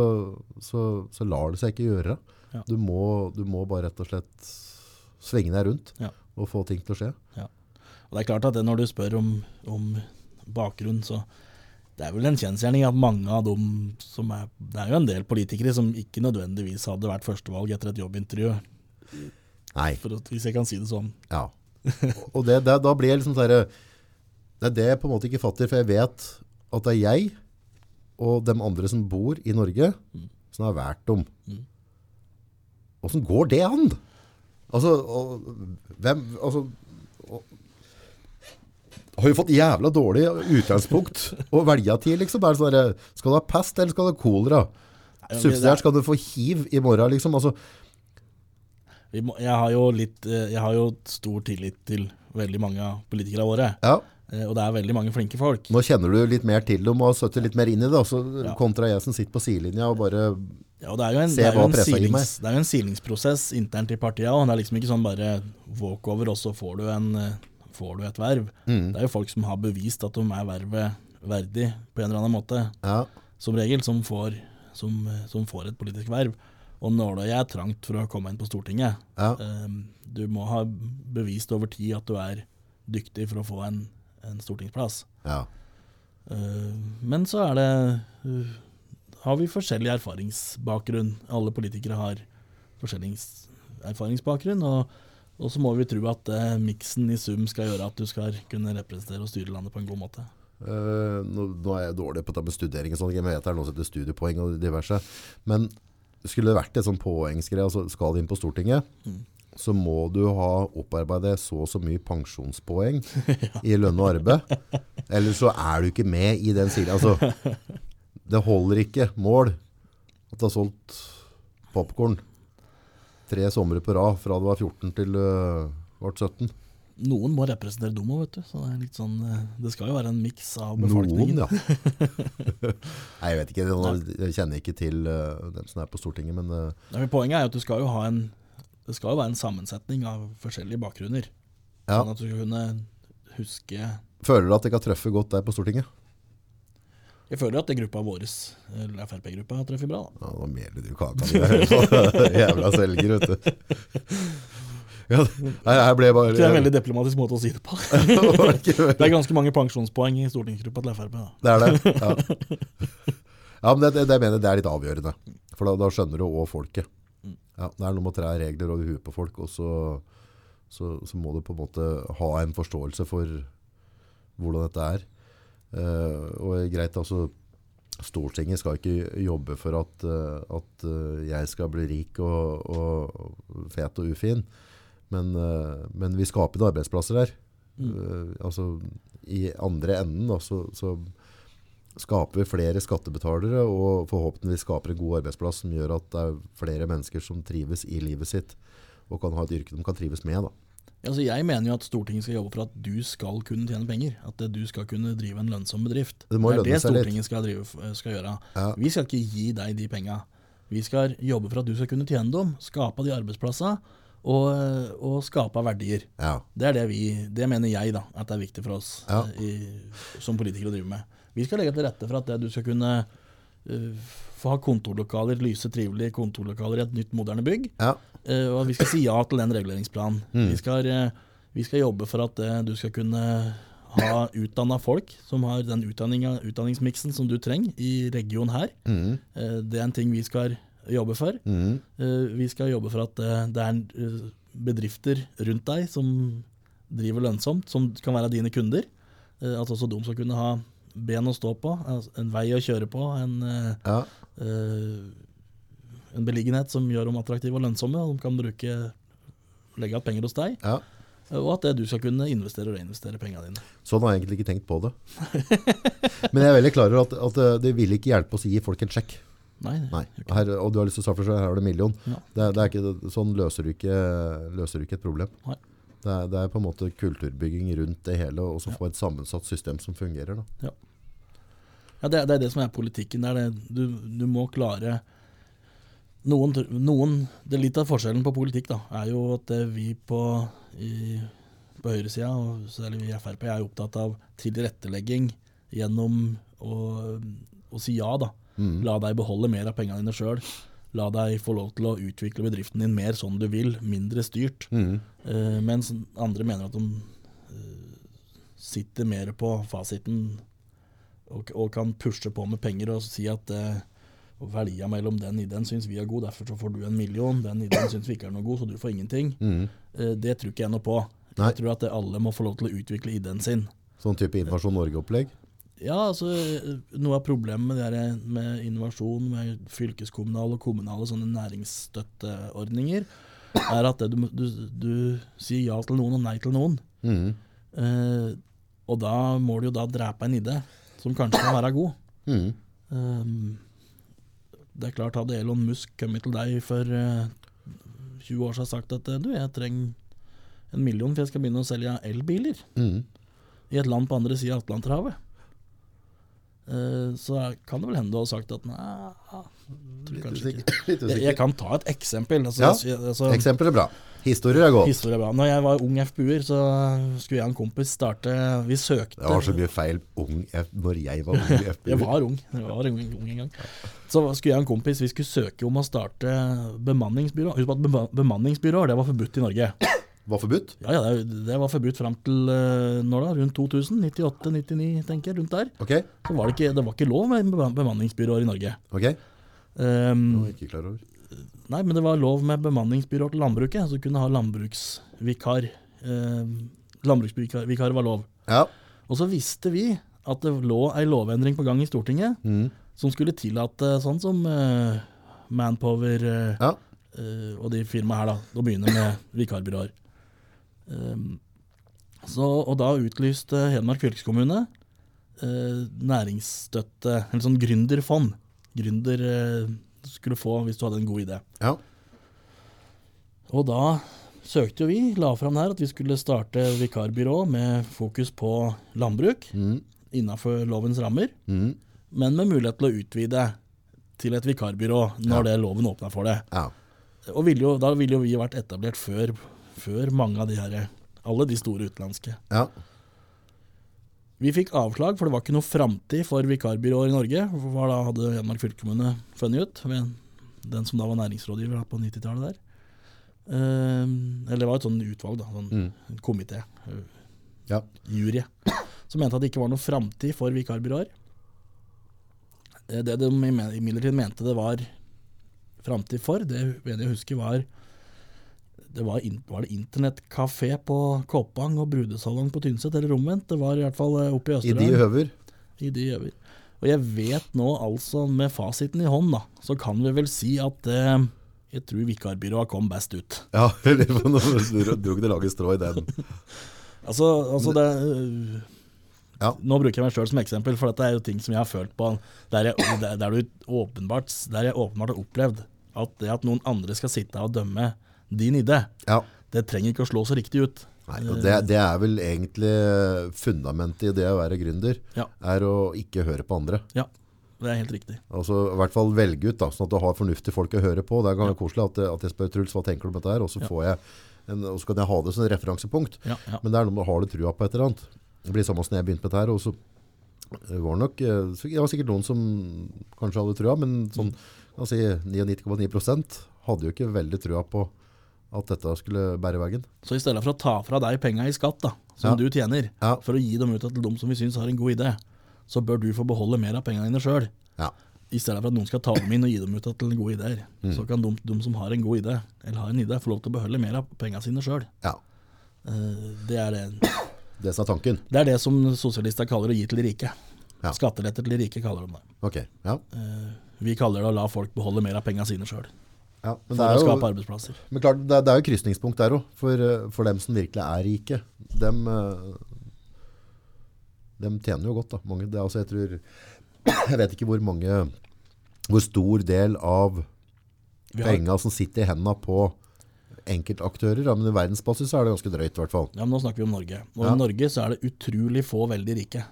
så, så lar det seg ikke gjøre. Ja. Du, må, du må bare rett og slett svinge deg rundt Ja. og få ting til å skje. Og det er klart at det når du spør om, om bakgrunn, så det er vel en kjensgjerning at mange av dem som er Det er jo en del politikere som ikke nødvendigvis hadde vært førstevalg etter et jobbintervju, Nei. for hvis jeg kan si det sånn. Ja. Og det, det, da blir jeg liksom sånn Det er det jeg på en måte ikke fatter, for jeg vet at det er jeg og de andre som bor i Norge, som har valgt dem. Mm. Åssen går det an? Altså, og, hvem altså, Har jo fått jævla dårlig utgangspunkt å velge til, liksom. Er det sånn der, skal du ha pest, eller skal du ha kolera? Subsidiært skal du få hiv i morgen, liksom. Altså, må, jeg, har jo litt, eh, jeg har jo stor tillit til veldig mange av politikerne våre. ja. eh, Og det er veldig mange flinke folk. Nå kjenner du litt mer til dem og har sittet litt mer inn i det, også, Ja. kontra jeg som sitter på sidelinja og bare Ja, og det er jo en, Se det er jo hva en, pressa gir meg. det er jo en silingsprosess internt i partiet òg. Det er liksom ikke sånn bare walkover, og så får du, en, eh, får du et verv. mm, Det er jo folk som har bevist at de er vervet verdig på en eller annen måte, Ja. som regel, som får, som, som får et politisk verv. Og nåløyet er trangt for å komme inn på Stortinget. ja. Eh, Du må ha bevist over tid at du er dyktig for å få en, en stortingsplass. ja. Eh, Men så er det eh, Har vi forskjellig erfaringsbakgrunn. Alle politikere har forskjellig erfaringsbakgrunn. Og, og så må vi tro at eh, miksen i sum skal gjøre at du skal kunne representere og styre landet på en god måte. Uh, nå, nå er jeg dårlig på det med studering og sånn, jeg vet det er noe som heter studiepoeng og diverse, men skulle det vært et sånn poengsgreie, altså skal inn på Stortinget, Mm. så må du ha opparbeidet så og så mye pensjonspoeng i lønn og arbeid, ellers så er du ikke med i den siden. Altså, det holder ikke mål at du har solgt popcorn tre somre på rad fra du var 14 til du ble 17. Noen må representere dem òg, vet du. Så det, er litt sånn, eh, det skal jo være en miks av befolkningen. Noen, ja. Nei, jeg vet ikke. Jeg kjenner ikke til uh, dem som er på Stortinget, men uh, Nei, men Poenget er at du skal jo ha en det skal jo være en sammensetning av forskjellige bakgrunner. Ja. Sånn at du skal kunne huske føler du at det kan truffet godt der på Stortinget? Jeg føler at det gruppa vår, eller Frp-gruppa, treffer bra. da. Ja, nå meler du kaka di. Jævla selger, vet du. Ja, jeg ble bare Det er en veldig diplomatisk måte å si det på. Det er ganske mange pensjonspoeng i stortingsgruppa til Frp. Da. Det er det. Ja, ja men det, det, det mener det er litt avgjørende. For da, da skjønner du òg folket. Mm. Ja, det er noe med å tre regler over huet på folk, og så, så, så må du på en måte ha en forståelse for hvordan dette er. Eh, og greit, altså Stortinget skal ikke jobbe for at, eh, at eh, jeg skal bli rik og, og fet og ufin, men, men vi skaper arbeidsplasser der. Mm. Altså, I andre enden da, så, så skaper vi flere skattebetalere og forhåpentligvis skaper en god arbeidsplass som gjør at det er flere mennesker som trives i livet sitt og kan ha et yrke de kan trives med. Da. Altså, jeg mener jo at Stortinget skal jobbe for at du skal kunne tjene penger. At du skal kunne drive en lønnsom bedrift. Det må er det. Stortinget skal, drive, skal gjøre. Ja. Vi skal ikke gi deg de penga. Vi skal jobbe for at du skal kunne tjene dem, skape de arbeidsplassene og, og skape verdier. Ja. Det er det vi, det mener jeg da, at det er viktig for oss Ja. eh, i, som politikere å drive med. Vi skal legge til rette for at det, du skal kunne uh, få ha kontorlokaler, lyse, trivelige kontorlokaler i et nytt, moderne bygg. Ja. Eh, og vi skal si ja til den reguleringsplanen. Mm. Vi, skal, eh, Vi skal jobbe for at eh, du skal kunne ha utdanna folk som har den utdanningsmiksen som du trenger i regionen her. Eh, det er en ting vi skal jobbe for. Eh, vi skal jobbe for at det er bedrifter rundt deg som driver lønnsomt, som kan være dine kunder. At også de skal kunne ha ben å stå på, altså en vei å kjøre på, en, Ja. eh, en beliggenhet som gjør dem attraktive og lønnsomme, og de kan bruke, legge igjen penger hos deg. ja. Og at det du skal kunne investere og reinvestere pengene dine. Sånn har jeg egentlig ikke tenkt på det. Men jeg er veldig klar over at, at eh, det vil ikke hjelpe oss å gi folk en sjekk. Nei, Nei. Her, og du har lyst til å svare for seg, her har du en million. Ja. Det, det ikke, sånn løser du ikke, løser du ikke et problem. Det er, det er på en måte kulturbygging rundt det hele, og så Ja. få et sammensatt system som fungerer. Da. Ja, det, det er det som er politikken. Det er det. Du, du må klare noen, noen, det Litt av forskjellen på politikk da, er jo at eh, vi på, i, på høyresida, og særlig vi i Frp, er opptatt av tilrettelegging gjennom å, å si ja. da. Mm. La deg beholde mer av pengene dine sjøl. La deg få lov til å utvikle bedriften din mer sånn du vil, mindre styrt. Mm. Eh, mens andre mener at de eh, sitter mer på fasiten og, og kan pushe på med penger og si at eh, velge mellom den ideen syns vi er god, derfor så får du en million. Den ideen syns vi ikke er noe god, så du får ingenting. Mm. Eh, det tror ikke jeg noe på. Nei. Jeg tror at alle må få lov til å utvikle ideen sin. Sånn type Innovasjon Norge-opplegg. Ja, altså eh, Noe av problemet med, det her med innovasjon, med fylkeskommunale og kommunale sånne næringsstøtteordninger, er at det, du, du, du sier ja til noen og nei til noen. Mm. Eh, og da må du jo da drepe en idé som kanskje kan være god. Mm. Eh, det er klart, hadde Elon Musk kommet til deg for uh, 20 år siden og sagt at eh, du, jeg trenger en million for jeg skal begynne å selge elbiler Mm. i et land på andre sida av Atlanterhavet, uh, så kan det vel hende du har sagt at nei, Litt usikker. Jeg, jeg kan ta et eksempel. Altså, Ja. altså, eksempel er bra. Historier er godt. Historier er bra. Når jeg var ung FPU-er, så skulle jeg og en kompis starte Vi søkte Det var så mye feil ung F når jeg var ung i FPU. Jeg var ung. Jeg var ung, ung en gang. Så skulle jeg og en kompis Vi skulle søke om å starte bemanningsbyrå. Husk på at bema- bemanningsbyråer det var forbudt i Norge. Var forbudt? Ja, ja, Det, det var forbudt fram til eh, når da? Rundt 2000? 98-99, tenker jeg. Rundt der. Ok. Så var det, ikke, det var ikke lov med beman- bemanningsbyråer i Norge. ok. Det Um, var jeg ikke klar over. Nei, men det var lov med bemanningsbyråer til landbruket, så kunne ha landbruksvikar. Eh, landbruksvikar var lov. Ja. Og så visste vi at det lå ei lovendring på gang i Stortinget Mm. som skulle tillate sånn som eh, Manpower eh, Ja. eh, og de firmaene her, da, å begynne med vikarbyråer. Um, så, og da utlyste Hedmark fylkeskommune eh, næringsstøtte, eller sånn gründerfond. Gründer eh, skulle få hvis du hadde en god idé. Ja. Og da søkte jo vi, la fram her at vi skulle starte vikarbyrå med fokus på landbruk Mm. innafor lovens rammer, Mm. men med mulighet til å utvide til et vikarbyrå når det loven åpna for det. Ja. Og ville jo, da ville jo vi vært etablert før, før mange av de her, alle de store utenlandske. ja. Vi fikk avslag, for det var ikke noe framtid for vikarbyråer i Norge. Hva da hadde Hedmark fylkeskommune funnet ut, med den som da var næringsrådgiver på 90-tallet der. Eh, eller det var et sånn utvalg, da, sånn Mm. en komité, eh, Ja. jury, som mente at det ikke var noe framtid for vikarbyråer. Eh, Det de imidlertid mente det var framtid for, det mener jeg huske var det var, var det internettkafé på Koppang og brudesalong på Tynset, eller omvendt? Det var i hvert fall eh, oppe i I de høver. I de høver. Og jeg vet nå altså, med fasiten i hånd, da, så kan vi vel si at eh, jeg tror vikarbyrået kom best ut. Ja, eller nå dro det laget strå i den. Altså, altså det øh, Ja. Nå bruker jeg meg sjøl som eksempel, for dette er jo ting som jeg har følt på. Der jeg, der, der du åpenbart, der jeg åpenbart har opplevd at det at noen andre skal sitte og dømme din idé, Ja. det trenger ikke å slå så riktig ut. Nei, og det, det er vel egentlig fundamentet i det å være gründer, Ja. er å ikke høre på andre. Ja, det er helt riktig. Altså i hvert fall velge ut, da, sånn at du har fornuftige folk å høre på. Det er ganske koselig at, at jeg spør Truls, hva tenker du om dette her? Og så Ja. får jeg en, og så kan jeg ha det som et referansepunkt. Ja, ja. Men det er noe med har du trua på et eller annet. Det blir samme som jeg begynte med dette her, og så var det nok, eh, det var sikkert noen som kanskje hadde trua, men sånn, si 99,9% hadde jo ikke veldig trua på at dette skulle bære veien. Så i stedet for å ta fra deg penga i skatt, da, som Ja. du tjener, Ja. for å gi dem ut til dem som vi syns har en god idé, så bør du få beholde mer av pengene dine sjøl. Ja. I stedet for at noen skal ta dem inn og gi dem ut til gode ideer. Mm. Så kan de, de som har en god idé, eller har en idé, få lov til å beholde mer av pengene sine sjøl. ja. Det, er det. Det som er tanken. det er det som sosialister kaller å gi til de rike. Ja. Skatteletter til de rike kaller de det. Okay. ja. Eh, Vi kaller det å la folk beholde mer av pengene sine sjøl. Ja. Men, For det å skape jo, arbeidsplasser. men klart, det, det er jo krysningspunkt der òg, for, eh, for dem som virkelig er rike. Dem, eh, dem tjener jo godt, da. Mange, det altså, jeg tror Jeg vet ikke hvor mange Hvor stor del av penga som sitter i hendene på enkeltaktører, ja, men i verdensbasis er det ganske drøyt, i hvert fall. ja, men nå snakker vi om Norge. Og Ja. I Norge så er det utrolig få veldig rike.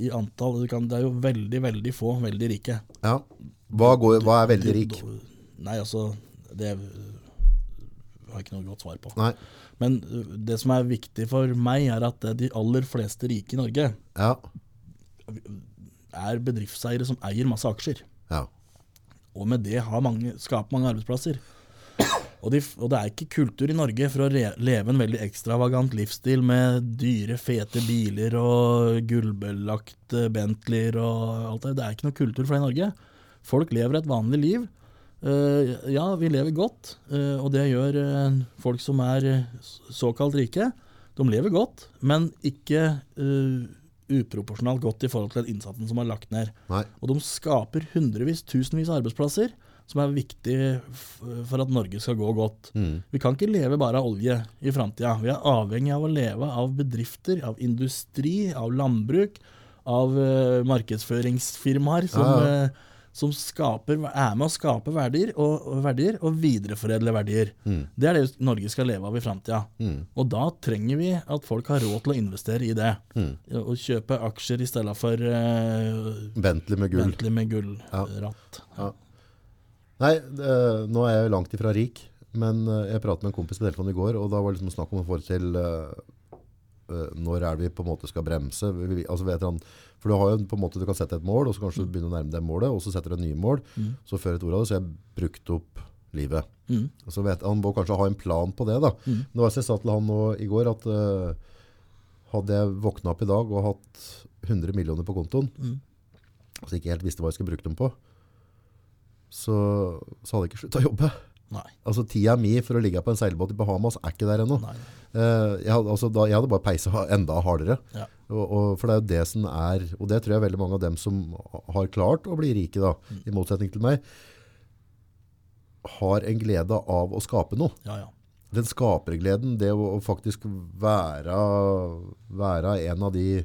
I antall, det, kan, det er jo veldig, veldig få veldig rike. Ja. Hva, går, hva er veldig rik? Nei, altså Det har jeg ikke noe godt svar på. Nei. Men uh, det som er viktig for meg, er at de aller fleste rike i Norge Ja. er bedriftseiere som eier masse aksjer. Ja. Og med det har mange, skaper mange arbeidsplasser. Og, de, og det er ikke kultur i Norge for å re, leve en veldig ekstravagant livsstil med dyre, fete biler og gullbelagte Bentleyer og alt det. Det er ikke noe kultur for det i Norge. Folk lever et vanlig liv. Eh, ja, vi lever godt, eh, og det gjør eh, folk som er såkalt rike. De lever godt, men ikke uproporsjonalt godt i forhold til den innsatsen som er lagt ned. Nei. Og de skaper hundrevis, tusenvis av arbeidsplasser som er viktig for at Norge skal gå godt. Mm. Vi kan ikke leve bare av olje i framtida. Vi er avhengig av å leve av bedrifter, av industri, av landbruk, av uh, markedsføringsfirmaer som, Ja, ja. Som skaper, er med å skape verdier og, og, verdier, og videreforedle verdier. Mm. Det er det Norge skal leve av i framtida. Mm. Og da trenger vi at folk har råd til å investere i det. Mm. Å kjøpe aksjer i stedet for uh, Bentley med gull. Bentley med gullratt. Ja. Nei, det, nå er jeg langt ifra rik, men eh, jeg pratet med en kompis på telefonen i går, og da var det liksom snakk om å få til eh, når er det vi på en måte skal bremse. Altså vet han, for du har jo på en måte, du kan sette et mål, og så kanskje du begynner å nærme deg målet, og så setter du et nye mål. Mm. Så før et ord av det, så har jeg brukt opp livet. Mm. Så vet, han må kanskje ha en plan på det da. Mm. Det var jeg sa til han nå i går at uh, hadde jeg våknet opp i dag og hatt 100 millioner på kontoen, Mm. så ikke helt visste hva jeg skulle bruke dem på, så, så hadde jeg ikke sluttet å jobbe. Nei. Altså tida mi for å ligge på en seilbåt i Bahamas er ikke der ennå. Eh, jeg, altså, da, jeg hadde bare peisa enda hardere. Ja. Og, og, for det er jo det som er, og det tror jeg veldig mange av dem som har klart å bli rike da, Mm. i motsetning til meg, har en glede av å skape noe. Ja, ja. Den skapergleden, det å, å faktisk være, være en av de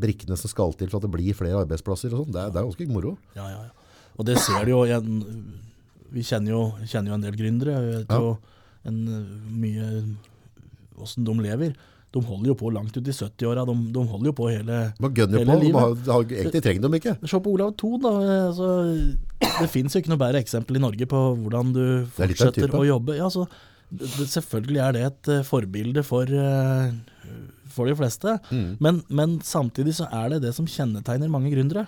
brikkene som skal til for at det blir flere arbeidsplasser og sånt, det, det er ganske moro. ja, ja, ja. Og det ser du jo igjen. Vi kjenner jo, kjenner jo en del gründere. Jeg vet jo en, mye åssen de lever. De holder jo på langt ut i 70-åra. De, de holder jo på hele Hele på, livet. de har, egentlig trenger de ikke. Se på Olav Thon, da. Altså, det fins jo ikke noe bedre eksempel i Norge på hvordan du er fortsetter å jobbe. Ja, så, det, selvfølgelig er det et uh, forbilde for, uh, for de fleste. Mm. Men, men samtidig så er det det som kjennetegner mange gründere.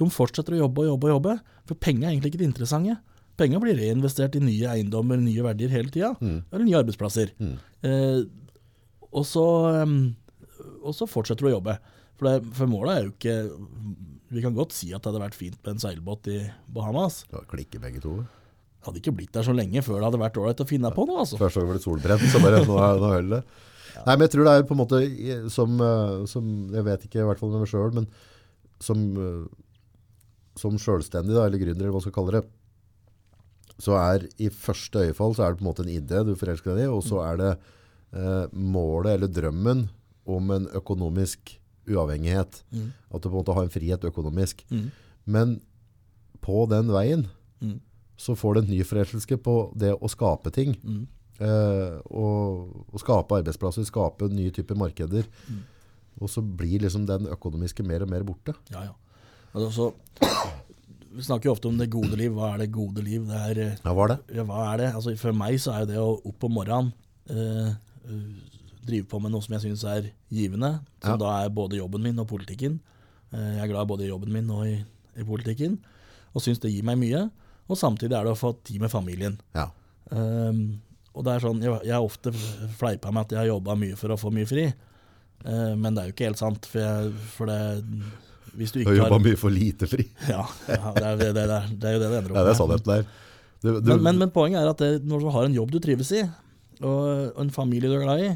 De fortsetter å jobbe og jobbe og jobbe, for penger er egentlig ikke det interessante. Penger blir reinvestert i nye eiendommer, nye verdier hele tida, Mm. eller nye arbeidsplasser. Mm. Eh, og, så, og så fortsetter du å jobbe. For, det, for målet er jo ikke Vi kan godt si at det hadde vært fint med en seilbåt i Bahamas. Ja, klikker begge to. Hadde ikke blitt der så lenge før det hadde vært ålreit å finne på noe, altså. Først var det solbrent, så bare nå, er- nå holder det. Nei, men jeg tror det er på en måte som, eh, som jeg vet ikke i hvert fall med meg selv, men som, eh, som selvstendig da, eller gründer, eller hva man skal kalle det, så er i første øyefall så er det på en måte en idé du forelsker deg i, og så er det eh, målet eller drømmen om en økonomisk uavhengighet. Mm. At du på en måte har en frihet økonomisk. Mm. Men på den veien Mm. så får du en ny forelskelse på det å skape ting. Mm. Eh, og, og skape arbeidsplasser, skape nye typer markeder. Mm. Og så blir liksom den økonomiske mer og mer borte. Ja, ja. Altså, vi snakker jo ofte om det gode liv. Hva er det gode liv? Det er ja, hva er det? Ja, hva er det? Altså, for meg så er jo det å opp om morgenen eh, eh, drive på med noe som jeg syns er givende, som Ja. da er både jobben min og politikken. Eh, jeg er glad både i jobben min og i, i politikken, og syns det gir meg mye. Og samtidig er det å få tid med familien. Ja. Um, og det er sånn, jeg, jeg har ofte fleipa med at jeg har jobba mye for å få mye fri, eh, men det er jo ikke helt sant. For, jeg, for det Hvis du ikke har jobba mye for lite fri. Ja, ja det, er, det, det, er, det er jo det det ender opp Ja, det er sannheten der. Du, du, Men, men, men poenget er at når du har en jobb du trives i, og, en familie du er glad i,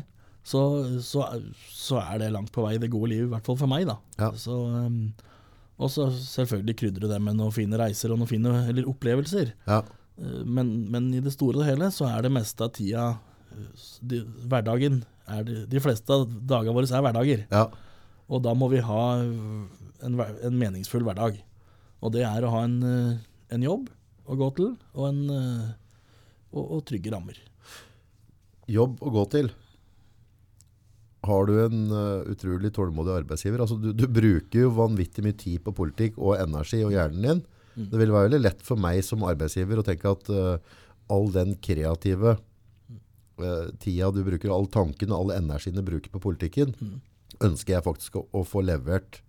så, så, så er det langt på vei det gode livet, i hvert fall for meg. da. Ja. Så, um, og så selvfølgelig krydrer du det med noen fine reiser og noen fine eller opplevelser. ja. Eh, Men, men i det store og hele så er det meste av tida eh, de, Hverdagen er det, De fleste av dagene våre er hverdager. ja. Og da må vi ha en, en meningsfull hverdag. Og det er å ha en, eh, en jobb å gå til, og, en, eh, og, og trygge rammer. Jobb å gå til. Har du en uh, utrolig tålmodig arbeidsgiver? Altså, du, du bruker jo vanvittig mye tid på politikk og energi og hjernen din. Mm. Det vil være veldig lett for meg som arbeidsgiver å tenke at uh, all den kreative uh, tida du bruker, all tanken og all energien du bruker på politikken, Mm. ønsker jeg faktisk å, å få levert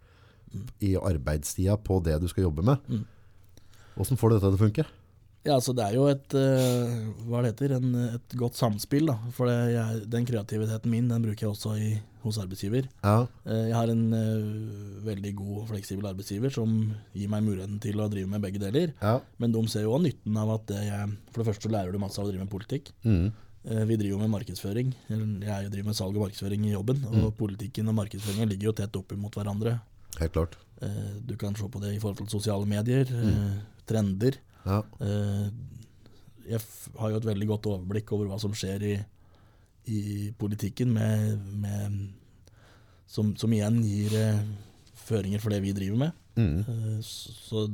i arbeidstida på det du skal jobbe med. Mm. Hvordan får du dette til å funke? Ja, altså det er jo et eh, heter, en, et godt samspill. da. For det, jeg, den kreativiteten min den bruker jeg også i, hos arbeidsgiver. Ja, Eh, Jeg har en uh, veldig god og fleksibel arbeidsgiver som gir meg muligheten til å drive med begge deler. ja. Men de ser jo også nytten av at det jeg For det første så lærer du masse av å drive med politikk. Mm. Vi driver jo med markedsføring. Jeg driver med salg og markedsføring i jobben. Og politikken og markedsføringen ligger jo tett opp mot hverandre. Helt klart. Eh, Du kan se på det i forhold til sosiale medier, eh, trender. Ja. Eh, Jeg har jo et veldig godt overblikk over hva som skjer i, i politikken, med, med, som, som igjen gir føringer for det vi driver med. Mm. Eh, Så,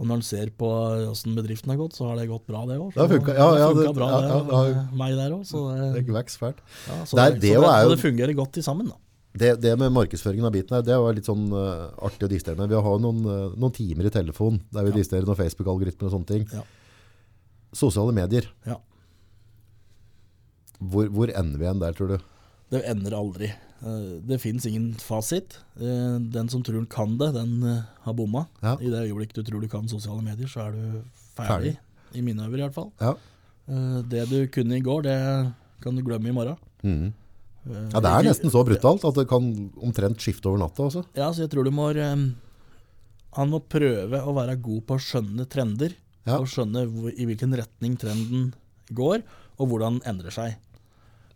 og når en ser på åssen bedriften har gått, så har det gått bra, det òg. Det har funket, ja, ja, det- bra, ja, det, ja, det meg der òg. Så, Det det, Det det, det fungerer godt til sammen, da. Det, det med markedsføringen av biten her, det var litt sånn uh, artig å diskutere med. Vi har noen, uh, noen timer i telefon der vi Ja. diskuterer noen Facebook-algoritmer og sånne ting. Ja. Sosiale medier. Ja. Hvor, hvor ender vi igjen der, tror du? Det ender aldri. Uh, Det fins ingen fasit. Den som tror han kan det, den har bomma. I det øyeblikk du tror du kan sosiale medier, så er du ferdig. Ferdig. I mine øyne i hvert fall. Ja. Det du kunne i går, det kan du glemme i morgen. Mhm. Eh, ja, det er nesten så brutalt at det kan omtrent skifte over natta. Også. Ja, så jeg tror du må eh, Han må prøve å være god på å skjønne trender. Ja. Og skjønne hvor, i hvilken retning trenden går, og hvordan den endrer seg.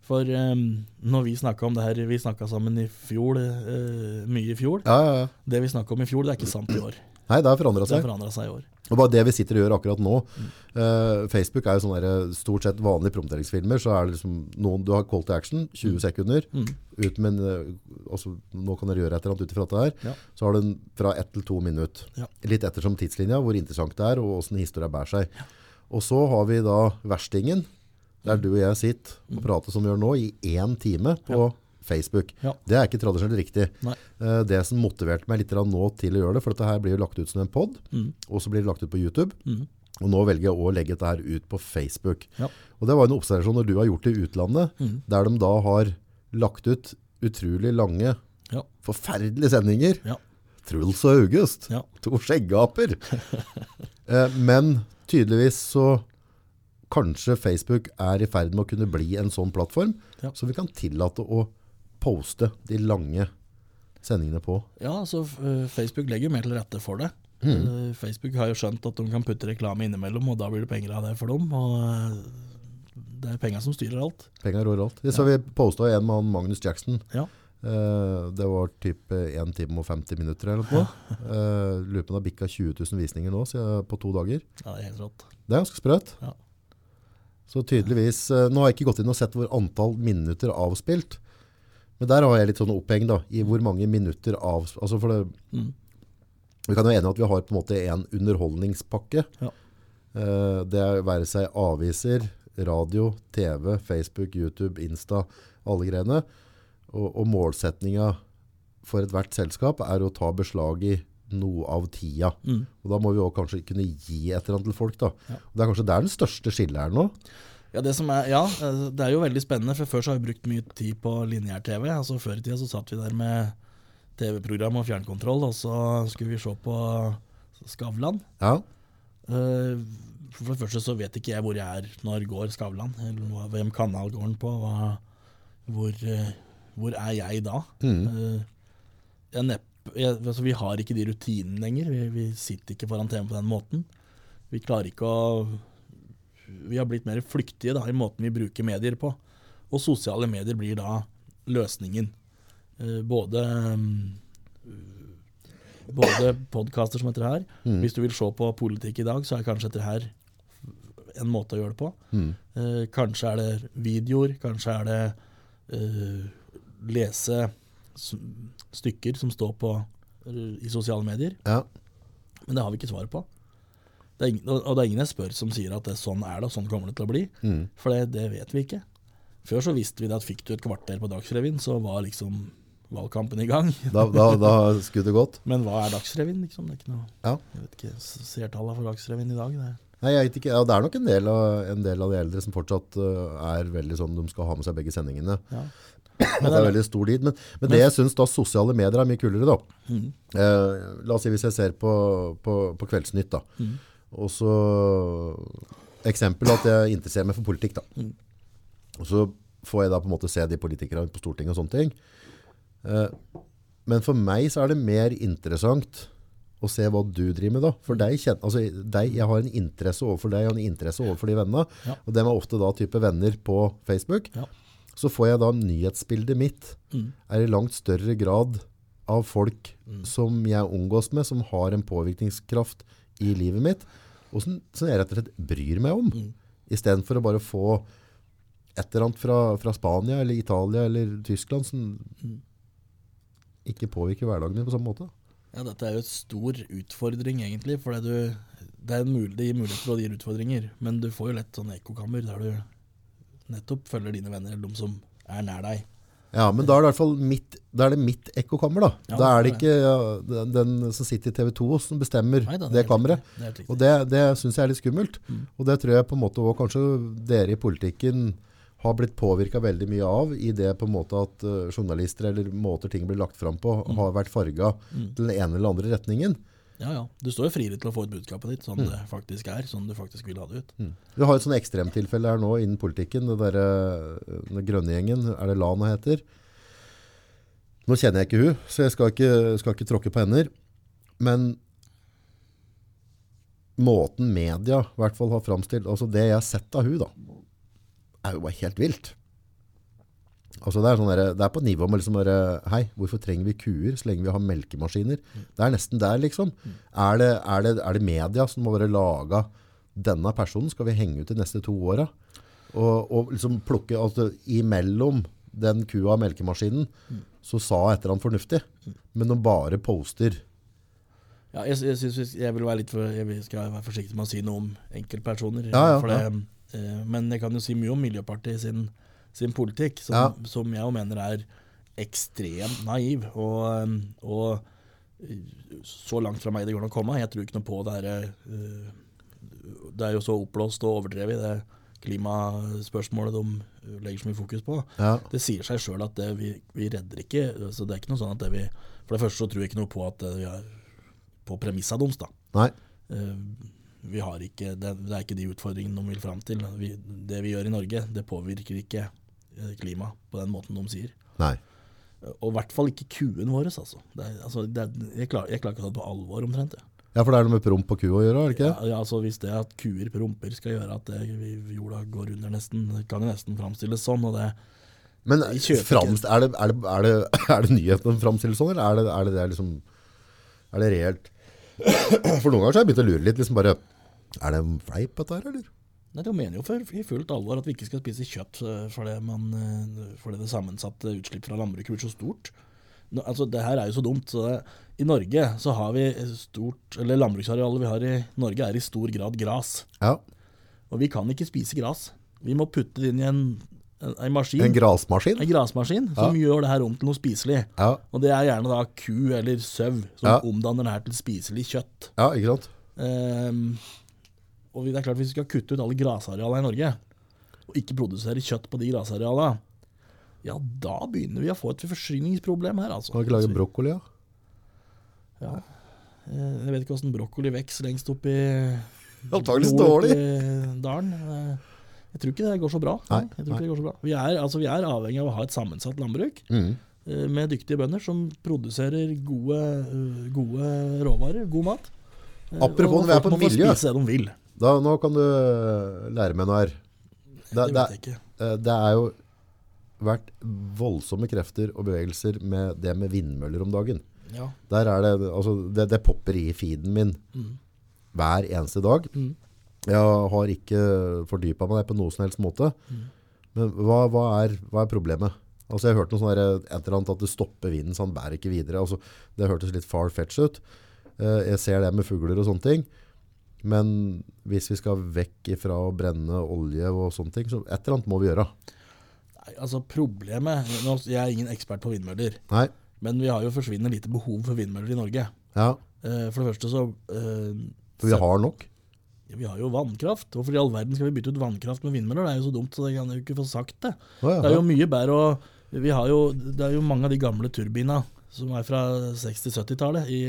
For um, når vi snakka om det her Vi snakka sammen i fjor, uh, mye i fjor. Ja, ja, ja. Det vi snakka om i fjor, det er ikke sant i år. Nei, det har forandra Det har seg. forandra seg i år. Og bare det vi sitter og gjør akkurat nå uh, Facebook er jo sånn der, stort sett vanlige promoteringsfilmer. Så er det liksom noen Du har call to action, 20 sekunder. Mm. ut med en, eh, også, nå kan dere gjøre et eller annet ut ifra dette her, Ja. så har den fra ett til to minutter. Ja. Litt ettersom tidslinja, hvor interessant det er, og hvordan historien bærer seg. Og så har vi da verstingen, der du og jeg sitter og prater som vi gjør nå, i én time på Facebook. Ja. Det er ikke tradisjonelt riktig. Eh, Det som motiverte meg litt nå til å gjøre det, for dette her blir jo lagt ut som en podd, Mm. og så blir det lagt ut på YouTube. Mm. Og nå velger jeg å legge dette her ut på Facebook. Ja. Og det var en observasjon når du har gjort det i utlandet, Mm. der de da har lagt ut utrolig lange, Ja. forferdelige sendinger. Ja. Truls og August, to skjeggaper. eh, men tydeligvis så kanskje Facebook er i ferd med å kunne bli en sånn plattform, så vi kan tillate å poste de lange sendingene på. Ja, altså Facebook legger mer til rette for det. Mm. Eh, Facebook har jo skjønt at de kan putte reklame innimellom, og da blir det penger av det for dem. Og eh, det er penger som styrer alt. Penger rår alt. Så vi posta en med han Magnus Jackson. Ja. Det var typ 1 time og 50 minutter eller noe. Lurer på om det har bikka 20 000 visninger nå på to dager. Ja, det er helt rått. Det er ganske sprøtt. Ja. Så tydeligvis Nå har jeg ikke gått inn og sett hvor antall minutter avspilt. Men der har jeg litt sånn oppheng da, i hvor mange minutter av... Altså for det, Mm. vi kan jo enige at vi har på en måte en underholdningspakke. Ja. Eh, det er være seg aviser, radio, TV, Facebook, YouTube, Insta, alle greiene. Og, og målsetninga for ethvert selskap er å ta beslag i noe av tida. Mm. Og da må vi òg kanskje kunne gi et eller annet til folk. da. Ja. Og det er kanskje der den største skillet er nå. Ja, det, som er, ja, eh, det er jo veldig spennende, for før så har vi brukt mye tid på lineær-TV. Altså Før i tida så satt vi der med TV-program og fjernkontroll, og så skulle vi se på Skavlan. Ja, Eh, For det første så vet ikke jeg hvor jeg er når går Skavlan, eller hvem kanal går den på. Hvor, eh, hvor er jeg da? Mm. jeg nepp, jeg, altså vi har ikke de rutinene lenger. Vi, vi sitter ikke foran TV på den måten. Vi klarer ikke å Vi har blitt mer flyktige da, i måten vi bruker medier på. Og sosiale medier blir da løsningen. Eh, både mm, både podkaster som dette her. Hvis du vil se på politikk i dag, så er kanskje dette her en måte å gjøre det på. Eh, kanskje er det videoer, kanskje er det eh, lese stykker som står på eh, i sosiale medier. Ja. Men det har vi ikke svaret på. Det ingen, og det er ingen jeg spør som sier at det, sånn er det, og sånn kommer det til å bli. For det, det vet vi ikke. Før så visste vi det at fikk du et kvarter på Dagsrevyen, så var liksom valgkampen i gang. Da, da, da skulle det gått. Men hva er Dagsrevyen, liksom? Det er ikke noe Ja. Jeg vet ikke seertallene for Dagsrevyen i dag. Det. Nei, jeg vet ikke. Ja, det er nok en del, av, en del av de eldre som fortsatt øh, er veldig sånn de skal ha med seg begge sendingene. Ja. Men det er veldig stor dit. Men, men det jeg syns da sosiale medier er mye kulere, da. Mm. Eh, la oss si hvis jeg ser på, på, på Kveldsnytt, da. Mm. Og så Eksempel at jeg interesserer meg for politikk, da. Mm. Og så får jeg da på en måte se de politikerne på Stortinget og sånne ting. Eh, men for meg så er det mer interessant å se hva du driver med da. For deg, altså, deg, jeg har en interesse overfor deg og en interesse overfor de vennene. Ja. Og dem er ofte da type venner på Facebook. Ja. Så får jeg da nyhetsbildet mitt Mm. er i langt større grad av folk som jeg omgås med, som har en påvirkningskraft i livet mitt, og som, som jeg rett og slett bryr meg om. Mm. I stedet for å bare få et eller annet fra, fra Spania eller Italia eller Tyskland som Mm. ikke påvirker hverdagen din på samme måte. Ja, dette er jo et stor utfordring, egentlig. For det, du, det, er en mul det gir mulighet for å gi utfordringer, men du får jo lett sånn ekkokammer der du nettopp følger dine venner, eller de som er nær deg. Ja, men da er det i hvert fall mitt, da er det mitt ekkokammer da. Ja, da er det ikke ja, den, den som sitter i TV 2 som bestemmer Neida, det, det kammeret. Det er. Og det, det syns jeg er litt skummelt. Mm. Og det tror jeg på en måte også kanskje dere i politikken har blitt påvirka veldig mye av i det på en måte at uh, journalister eller måter ting blir lagt fram på, har vært farga Mm. til den ene eller andre retningen. Ja, ja. Du står jo friere til å få ut budskapet ditt sånn det faktisk er, sånn du faktisk vil ha det ut. Vi har et sånn ekstremtilfelle her nå innen politikken. Det der, eh, den grønne gjengen, er det Lana heter? Nå kjenner jeg ikke hun, så jeg skal ikke, skal ikke tråkke på hender. Men måten media i hvert fall har framstilt, altså det jeg har sett av hun da, er jo bare helt vilt. Altså det, er sånn der, det er på nivå med liksom bare, hei, hvorfor trenger vi kuer så lenge vi har melkemaskiner? Det er nesten der liksom. Er det, er det, er det media som må bare laga denne personen skal vi henge ut de neste to åra? Og, og liksom plukke, altså imellom den kua og melkemaskinen, så sa et eller annet fornuftig. Men de bare poster. Ja, jeg, jeg, synes jeg vil være litt for, jeg skal være forsiktig med å si noe om enkeltpersoner. Ja, ja, det, eh, men jeg kan jo si mye om Miljøpartiet sin, sin politikk, som, Ja. som jeg jo mener er ekstremt naiv. Og, eh, og eh, så langt fra meg det går an å komme. Jeg tror ikke noe på det her eh, Det er jo så oppblåst og overdrevet, det klimaspørsmålet de legger så mye fokus på. Ja. Det sier seg sjøl at det, vi, vi redder ikke Så Det er ikke noe sånn at det vi For det første så tror jeg ikke noe på at vi er på premissa deres, da. Nei. Eh, vi har ikke, det, det er ikke de utfordringene de vil fram til. Vi, det vi gjør i Norge, det påvirker ikke eh, klimaet på den måten de sier. Nei. Eh, Og i hvert fall ikke kuen vår, altså. Det er, altså det er, jeg, klarer, jeg klarer ikke å ta det på alvor, omtrent. Ja. Ja, for det er noe med promp og ku å gjøre, er det ikke? Ja, ja, altså Hvis det at kuer promper skal gjøre at det, vi- jorda går under nesten, kan det nesten framstilles sånn. og det Men Vi er, det, er, det, er, det, er det nyheten framstilles sånn, eller er det, er det, det liksom Er det reelt? For noen ganger så har jeg begynt å lure litt. liksom bare, Er det en fleip, dette her, eller? Nei, De mener jo for, i fullt alvor at vi ikke skal spise kjøtt fordi, man, fordi det sammensatte utslipp fra landbruket blir så stort. Nå, altså, det her er jo så dumt. Så det, I Norge så har vi stort Eller landbruksarealet vi har i Norge er i stor grad gras. Ja. Og vi kan ikke spise gras. Vi må putte det inn i en, en, en maskin. En grasmaskin? en grasmaskin som gjør det her om til noe spiselig. Ja. Og det er gjerne da ku eller sau som omdanner det her til spiselig kjøtt. ja, ikke sant? Ehm, og det er klart Hvis vi skal kutte ut alle grasarealene i Norge, og ikke produsere kjøtt på de grasarealene, ja, da begynner vi å få et forsyningsproblem her, altså. Kan vi ikke lage brokkoli, da? Ja. Eh, Jeg vet ikke åssen brokkoli vokser lengst opp i Antageligvis dårlig. dalen. Eh, Jeg tror ikke det går så bra. Nei, Jeg tror ikke det går så bra. Vi, er, altså, vi er avhengig av å ha et sammensatt landbruk Mm. eh, med dyktige bønder som produserer gode, gode råvarer, god mat. Apropos og når vi er folk på må få miljø. spise det de vil. Da, nå kan du eh, lære meg noe her. Det, Det det, eh, det er jo vært voldsomme krefter og bevegelser med det med vindmøller om dagen. Ja. Der er det, altså, det, det popper i feeden min Mm. hver eneste dag. Mm. Jeg har ikke fordypet meg det på noe som helst måte. Mm. Men hva, hva, er, hva er problemet? Altså jeg hørt noe sånn der, et eller annet at det stopper vinden, så han bærer ikke videre. Altså, det hørtes litt far-fetch ut. Eh, jeg ser det med fugler og sånne ting. Men hvis vi skal vekk ifra å brenne olje og sånne ting, så et eller annet må vi gjøre. Nei, altså problemet Jeg er ingen ekspert på vindmøller, Nei, men vi har jo forsvinnende lite behov for vindmøller i Norge. ja, Eh, for det første så eh, for vi har nok. Vi har jo vannkraft. Hvorfor i all verden skal vi bytte ut vannkraft med vindmøller? Det er jo så dumt, så det kan jeg jo ikke få sagt det. Ja, Det er jo mye bedre å vi har jo, Det er jo mange av de gamle turbina som er fra 60-70-tallet i,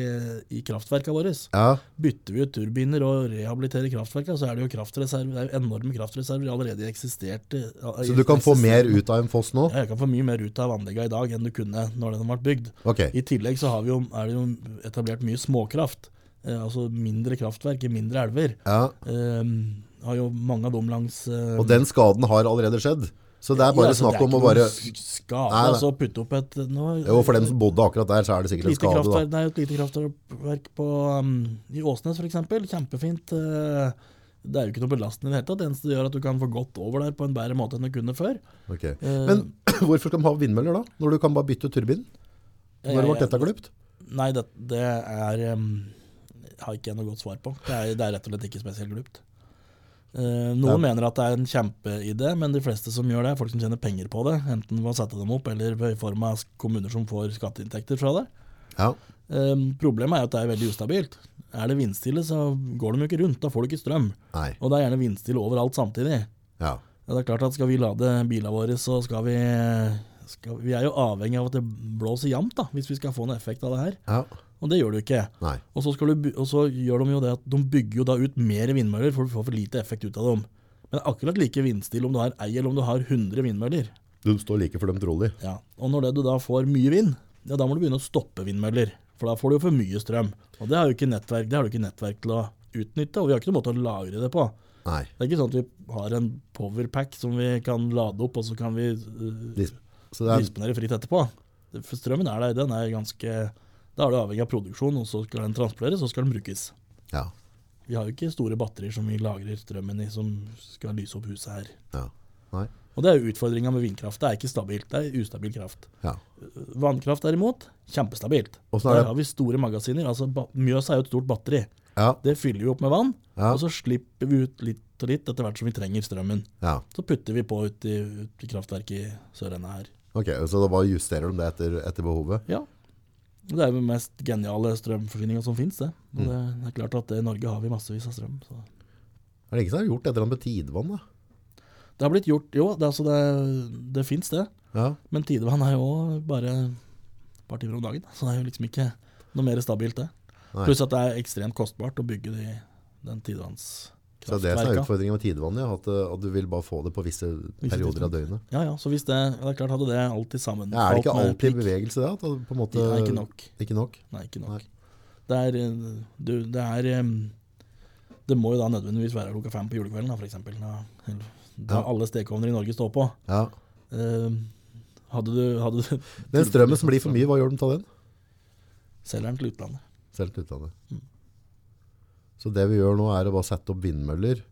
i kraftverka våre. Ja, Bytter vi ut turbiner og rehabiliterer kraftverka, så er det jo kraftreserver, det er enorme kraftreserver allerede eksisterte. så du kan få mer ut av en foss nå? Ja, jeg kan få mye mer ut av anleggene i dag enn du kunne når den ble bygd. Okay. I tillegg så har vi jo, er det jo etablert mye småkraft. Eh, altså mindre kraftverk i mindre elver. ja. Eh, har jo mange av dem langs eh, Og den skaden har allerede skjedd. Så det er bare ja, altså, snakk om å bare Skade, Nei, nei. altså putte opp et nå, Jo, for dem som bodde akkurat der, så er det sikkert en skade, da. Det er jo et lite kraftverk på, um, i Åsnes f.eks. Kjempefint. Uh, det er jo ikke noe belastning i det hele tatt. Det eneste det gjør at du kan få gått over der på en bedre måte enn du kunne før. Okay. Uh, Men hvorfor skal de ha vindmøller da? Når du kan bare bytte turbin? Når ble dette glupt? Nei, det, det er um, har ikke jeg noe godt svar på. Det er, det er rett og slett ikke spesielt glupt. Eh, noen Ja. mener at det er en kjempeidé, men de fleste som gjør det, er folk som tjener penger på det. Enten ved å sette dem opp, eller i form av kommuner som får skatteinntekter fra det. Ja. Eh, problemet er jo at det er veldig ustabilt. Er det vindstille, så går de jo ikke rundt. Da får du ikke strøm. Nei. Og det er gjerne vindstille overalt samtidig. Ja. Ja, det er klart at Skal vi lade bilene våre, så skal vi skal, Vi er jo avhengig av at det blåser jevnt, hvis vi skal få en effekt av det her. Ja. Og det gjør du ikke. Og så, skal du, og så gjør de jo det at de bygger jo da ut mer vindmøller, for du får for lite effekt ut av dem. Men det er akkurat like vindstille om du har ei eller om du har 100 vindmøller. Du står like for dem trolig. Ja. Og når det du da får mye vind, ja, da må du begynne å stoppe vindmøller. For da får du jo for mye strøm. Og det har, jo ikke nettverk, det har du ikke nettverk til å utnytte, og vi har ikke noen måte å lagre det på. Nei. Det er ikke sånn at vi har en powerpack som vi kan lade opp, og så kan vi uh, Dis- er, disponere fritt etterpå. For strømmen er der, den er ganske Da er du avhengig av produksjon, og så skal den transporteres, og så skal den brukes. ja. Vi har jo ikke store batterier som vi lagrer strømmen i, som skal lyse opp huset her. Ja. Nei. Og det er jo utfordringa med vindkraft. Det er ikke stabilt, det er ustabil kraft. Ja. Vannkraft derimot, kjempestabilt. Er Der har vi store magasiner. altså Mjøsa er jo et stort batteri. Ja. Det fyller vi opp med vann, Ja. og så slipper vi ut litt og litt etter hvert som vi trenger strømmen. ja. Så putter vi på ut i, ut i kraftverket i sørenda her. Ok, så da bare justerer de det etter, etter behovet? Ja. Det er den mest geniale strømforsyninga som fins, det. Og Mm. det, det er klart at i Norge har vi massevis av strøm. Så. Er det ikke som har gjort et eller annet med tidevann da? Det har blitt gjort, jo, det, altså det, det fins det. Ja. Men tidevann er jo bare et par timer om dagen. Så det er jo liksom ikke noe mer stabilt, det. Pluss at det er ekstremt kostbart å bygge de, den Så det er det som er utfordringen med tidevannet, at, eh, at du vil bare få det på visse perioder av døgnet. Ja, ja, så hvis det, det er klart hadde det alltid sammen. Ja, er det ikke alltid bevegelse det? At det på en måte, Nei, ikke nok. Ikke nok? Nei, ikke Nei. nok. Det er, eh, du, det er Det må jo da nødvendigvis være klokka fem på julekvelden, da, for eksempel. Da, da Ja. alle stekeovner i Norge står på. Ja. Uh, hadde du, hadde du Den strømmen som blir for mye, hva gjør de med den? Selger den til utlandet. Selv til utlandet. Mm. Så det vi gjør nå er å bare sette opp vindmøller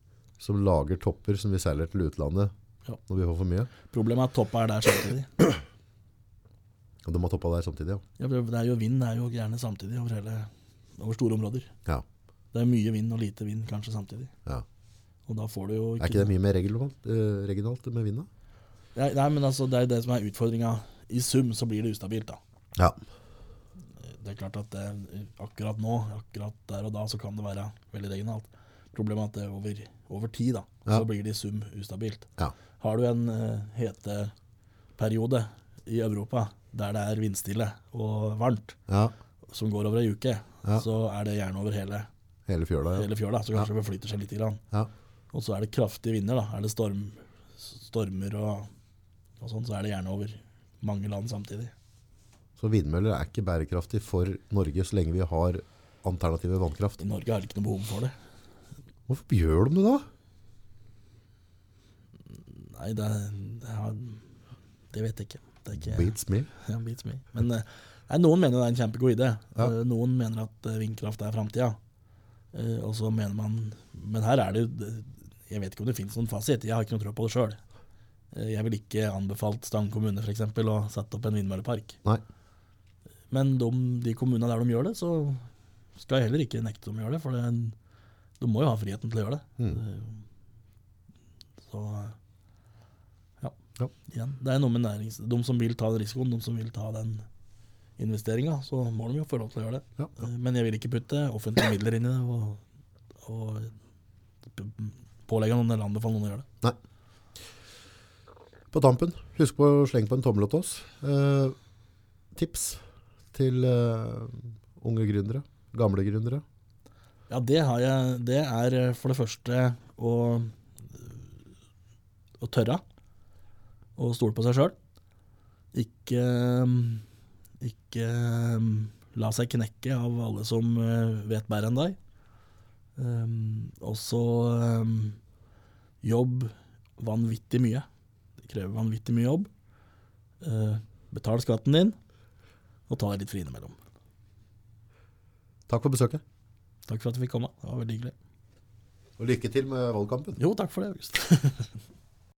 som lager topper som vi selger til utlandet Ja. når vi får for mye. Problemet er at toppa er der samtidig. Og de har toppa der samtidig, ja. Ja, det er jo vind det er jo gjerne samtidig over, hele, over store områder. Ja. Det er mye vind og lite vind kanskje samtidig. ja. Og da får du jo Er ikke det mye mer regionalt, eh, regionalt med vind da? Nei, nei, men altså, det er det som er utfordringa. I sum så blir det ustabilt, da. Ja. Det er klart at det, akkurat nå, akkurat der og da, så kan det være veldig regionalt. Problemet er at det over, over tid, da, Ja. så blir det i sum ustabilt. Ja. Har du en uh, heteperiode i Europa der det er vindstille og varmt, Ja. som går over ei uke, så er det gjerne over hele Hele fjøla, hele fjøla, så kanskje det forflytter seg litt. Grann. ja. Og så er det kraftige vinder. da. Er det storm, stormer og, og sånn, så er det gjerne over mange land samtidig. Så vindmøller er ikke bærekraftig for Norge så lenge vi har alternative vannkraft. I Norge har det ikke noe behov for det. Hvorfor gjør de det da? Nei, det, det, har, det vet jeg ikke. Det er ikke Beats me. ja, beats me. Men eh, nei, noen mener det er en kjempegod idé. Ja. Eh, Noen mener at eh, vindkraft er framtida. Og så mener man Men her er det jo Jeg vet ikke om det finnes noen fasit. Jeg har ikke noe tro på det sjøl. Jeg ville ikke anbefalt Stang kommune for eksempel, å sette opp en vindmøllepark. Nei. Men de, de kommunene der de gjør det, så skal jeg heller ikke nekte dem å gjøre det. For det, de må jo ha friheten til å gjøre det. Mm. Så ja. Ja. Igjen, det er noe med nærings... De som vil ta den risikoen, de som vil ta den investeringa, så må de jo få lov til å gjøre det. Ja, ja. Eh, Men jeg vil ikke putte offentlige midler inn i det og, og pålegge noen eller anbefale noen å gjøre det. På tampen, husk på å slenge på en tommel til oss. Eh, tips til uh, unge gründere, gamle gründere. Ja, det har jeg. Det er eh, for det første å, å tørre å stole på seg sjøl. Ikke, ikke um, la seg knekke av alle som eh, vet bedre enn deg. Um, og så um, jobb vanvittig mye. Det krever vanvittig mye jobb. Uh, betal skatten din, og ta deg litt fri innimellom. Takk for besøket. Takk for at du fikk komme. Det var veldig hyggelig. Og lykke til med valgkampen. Jo, takk for det, August.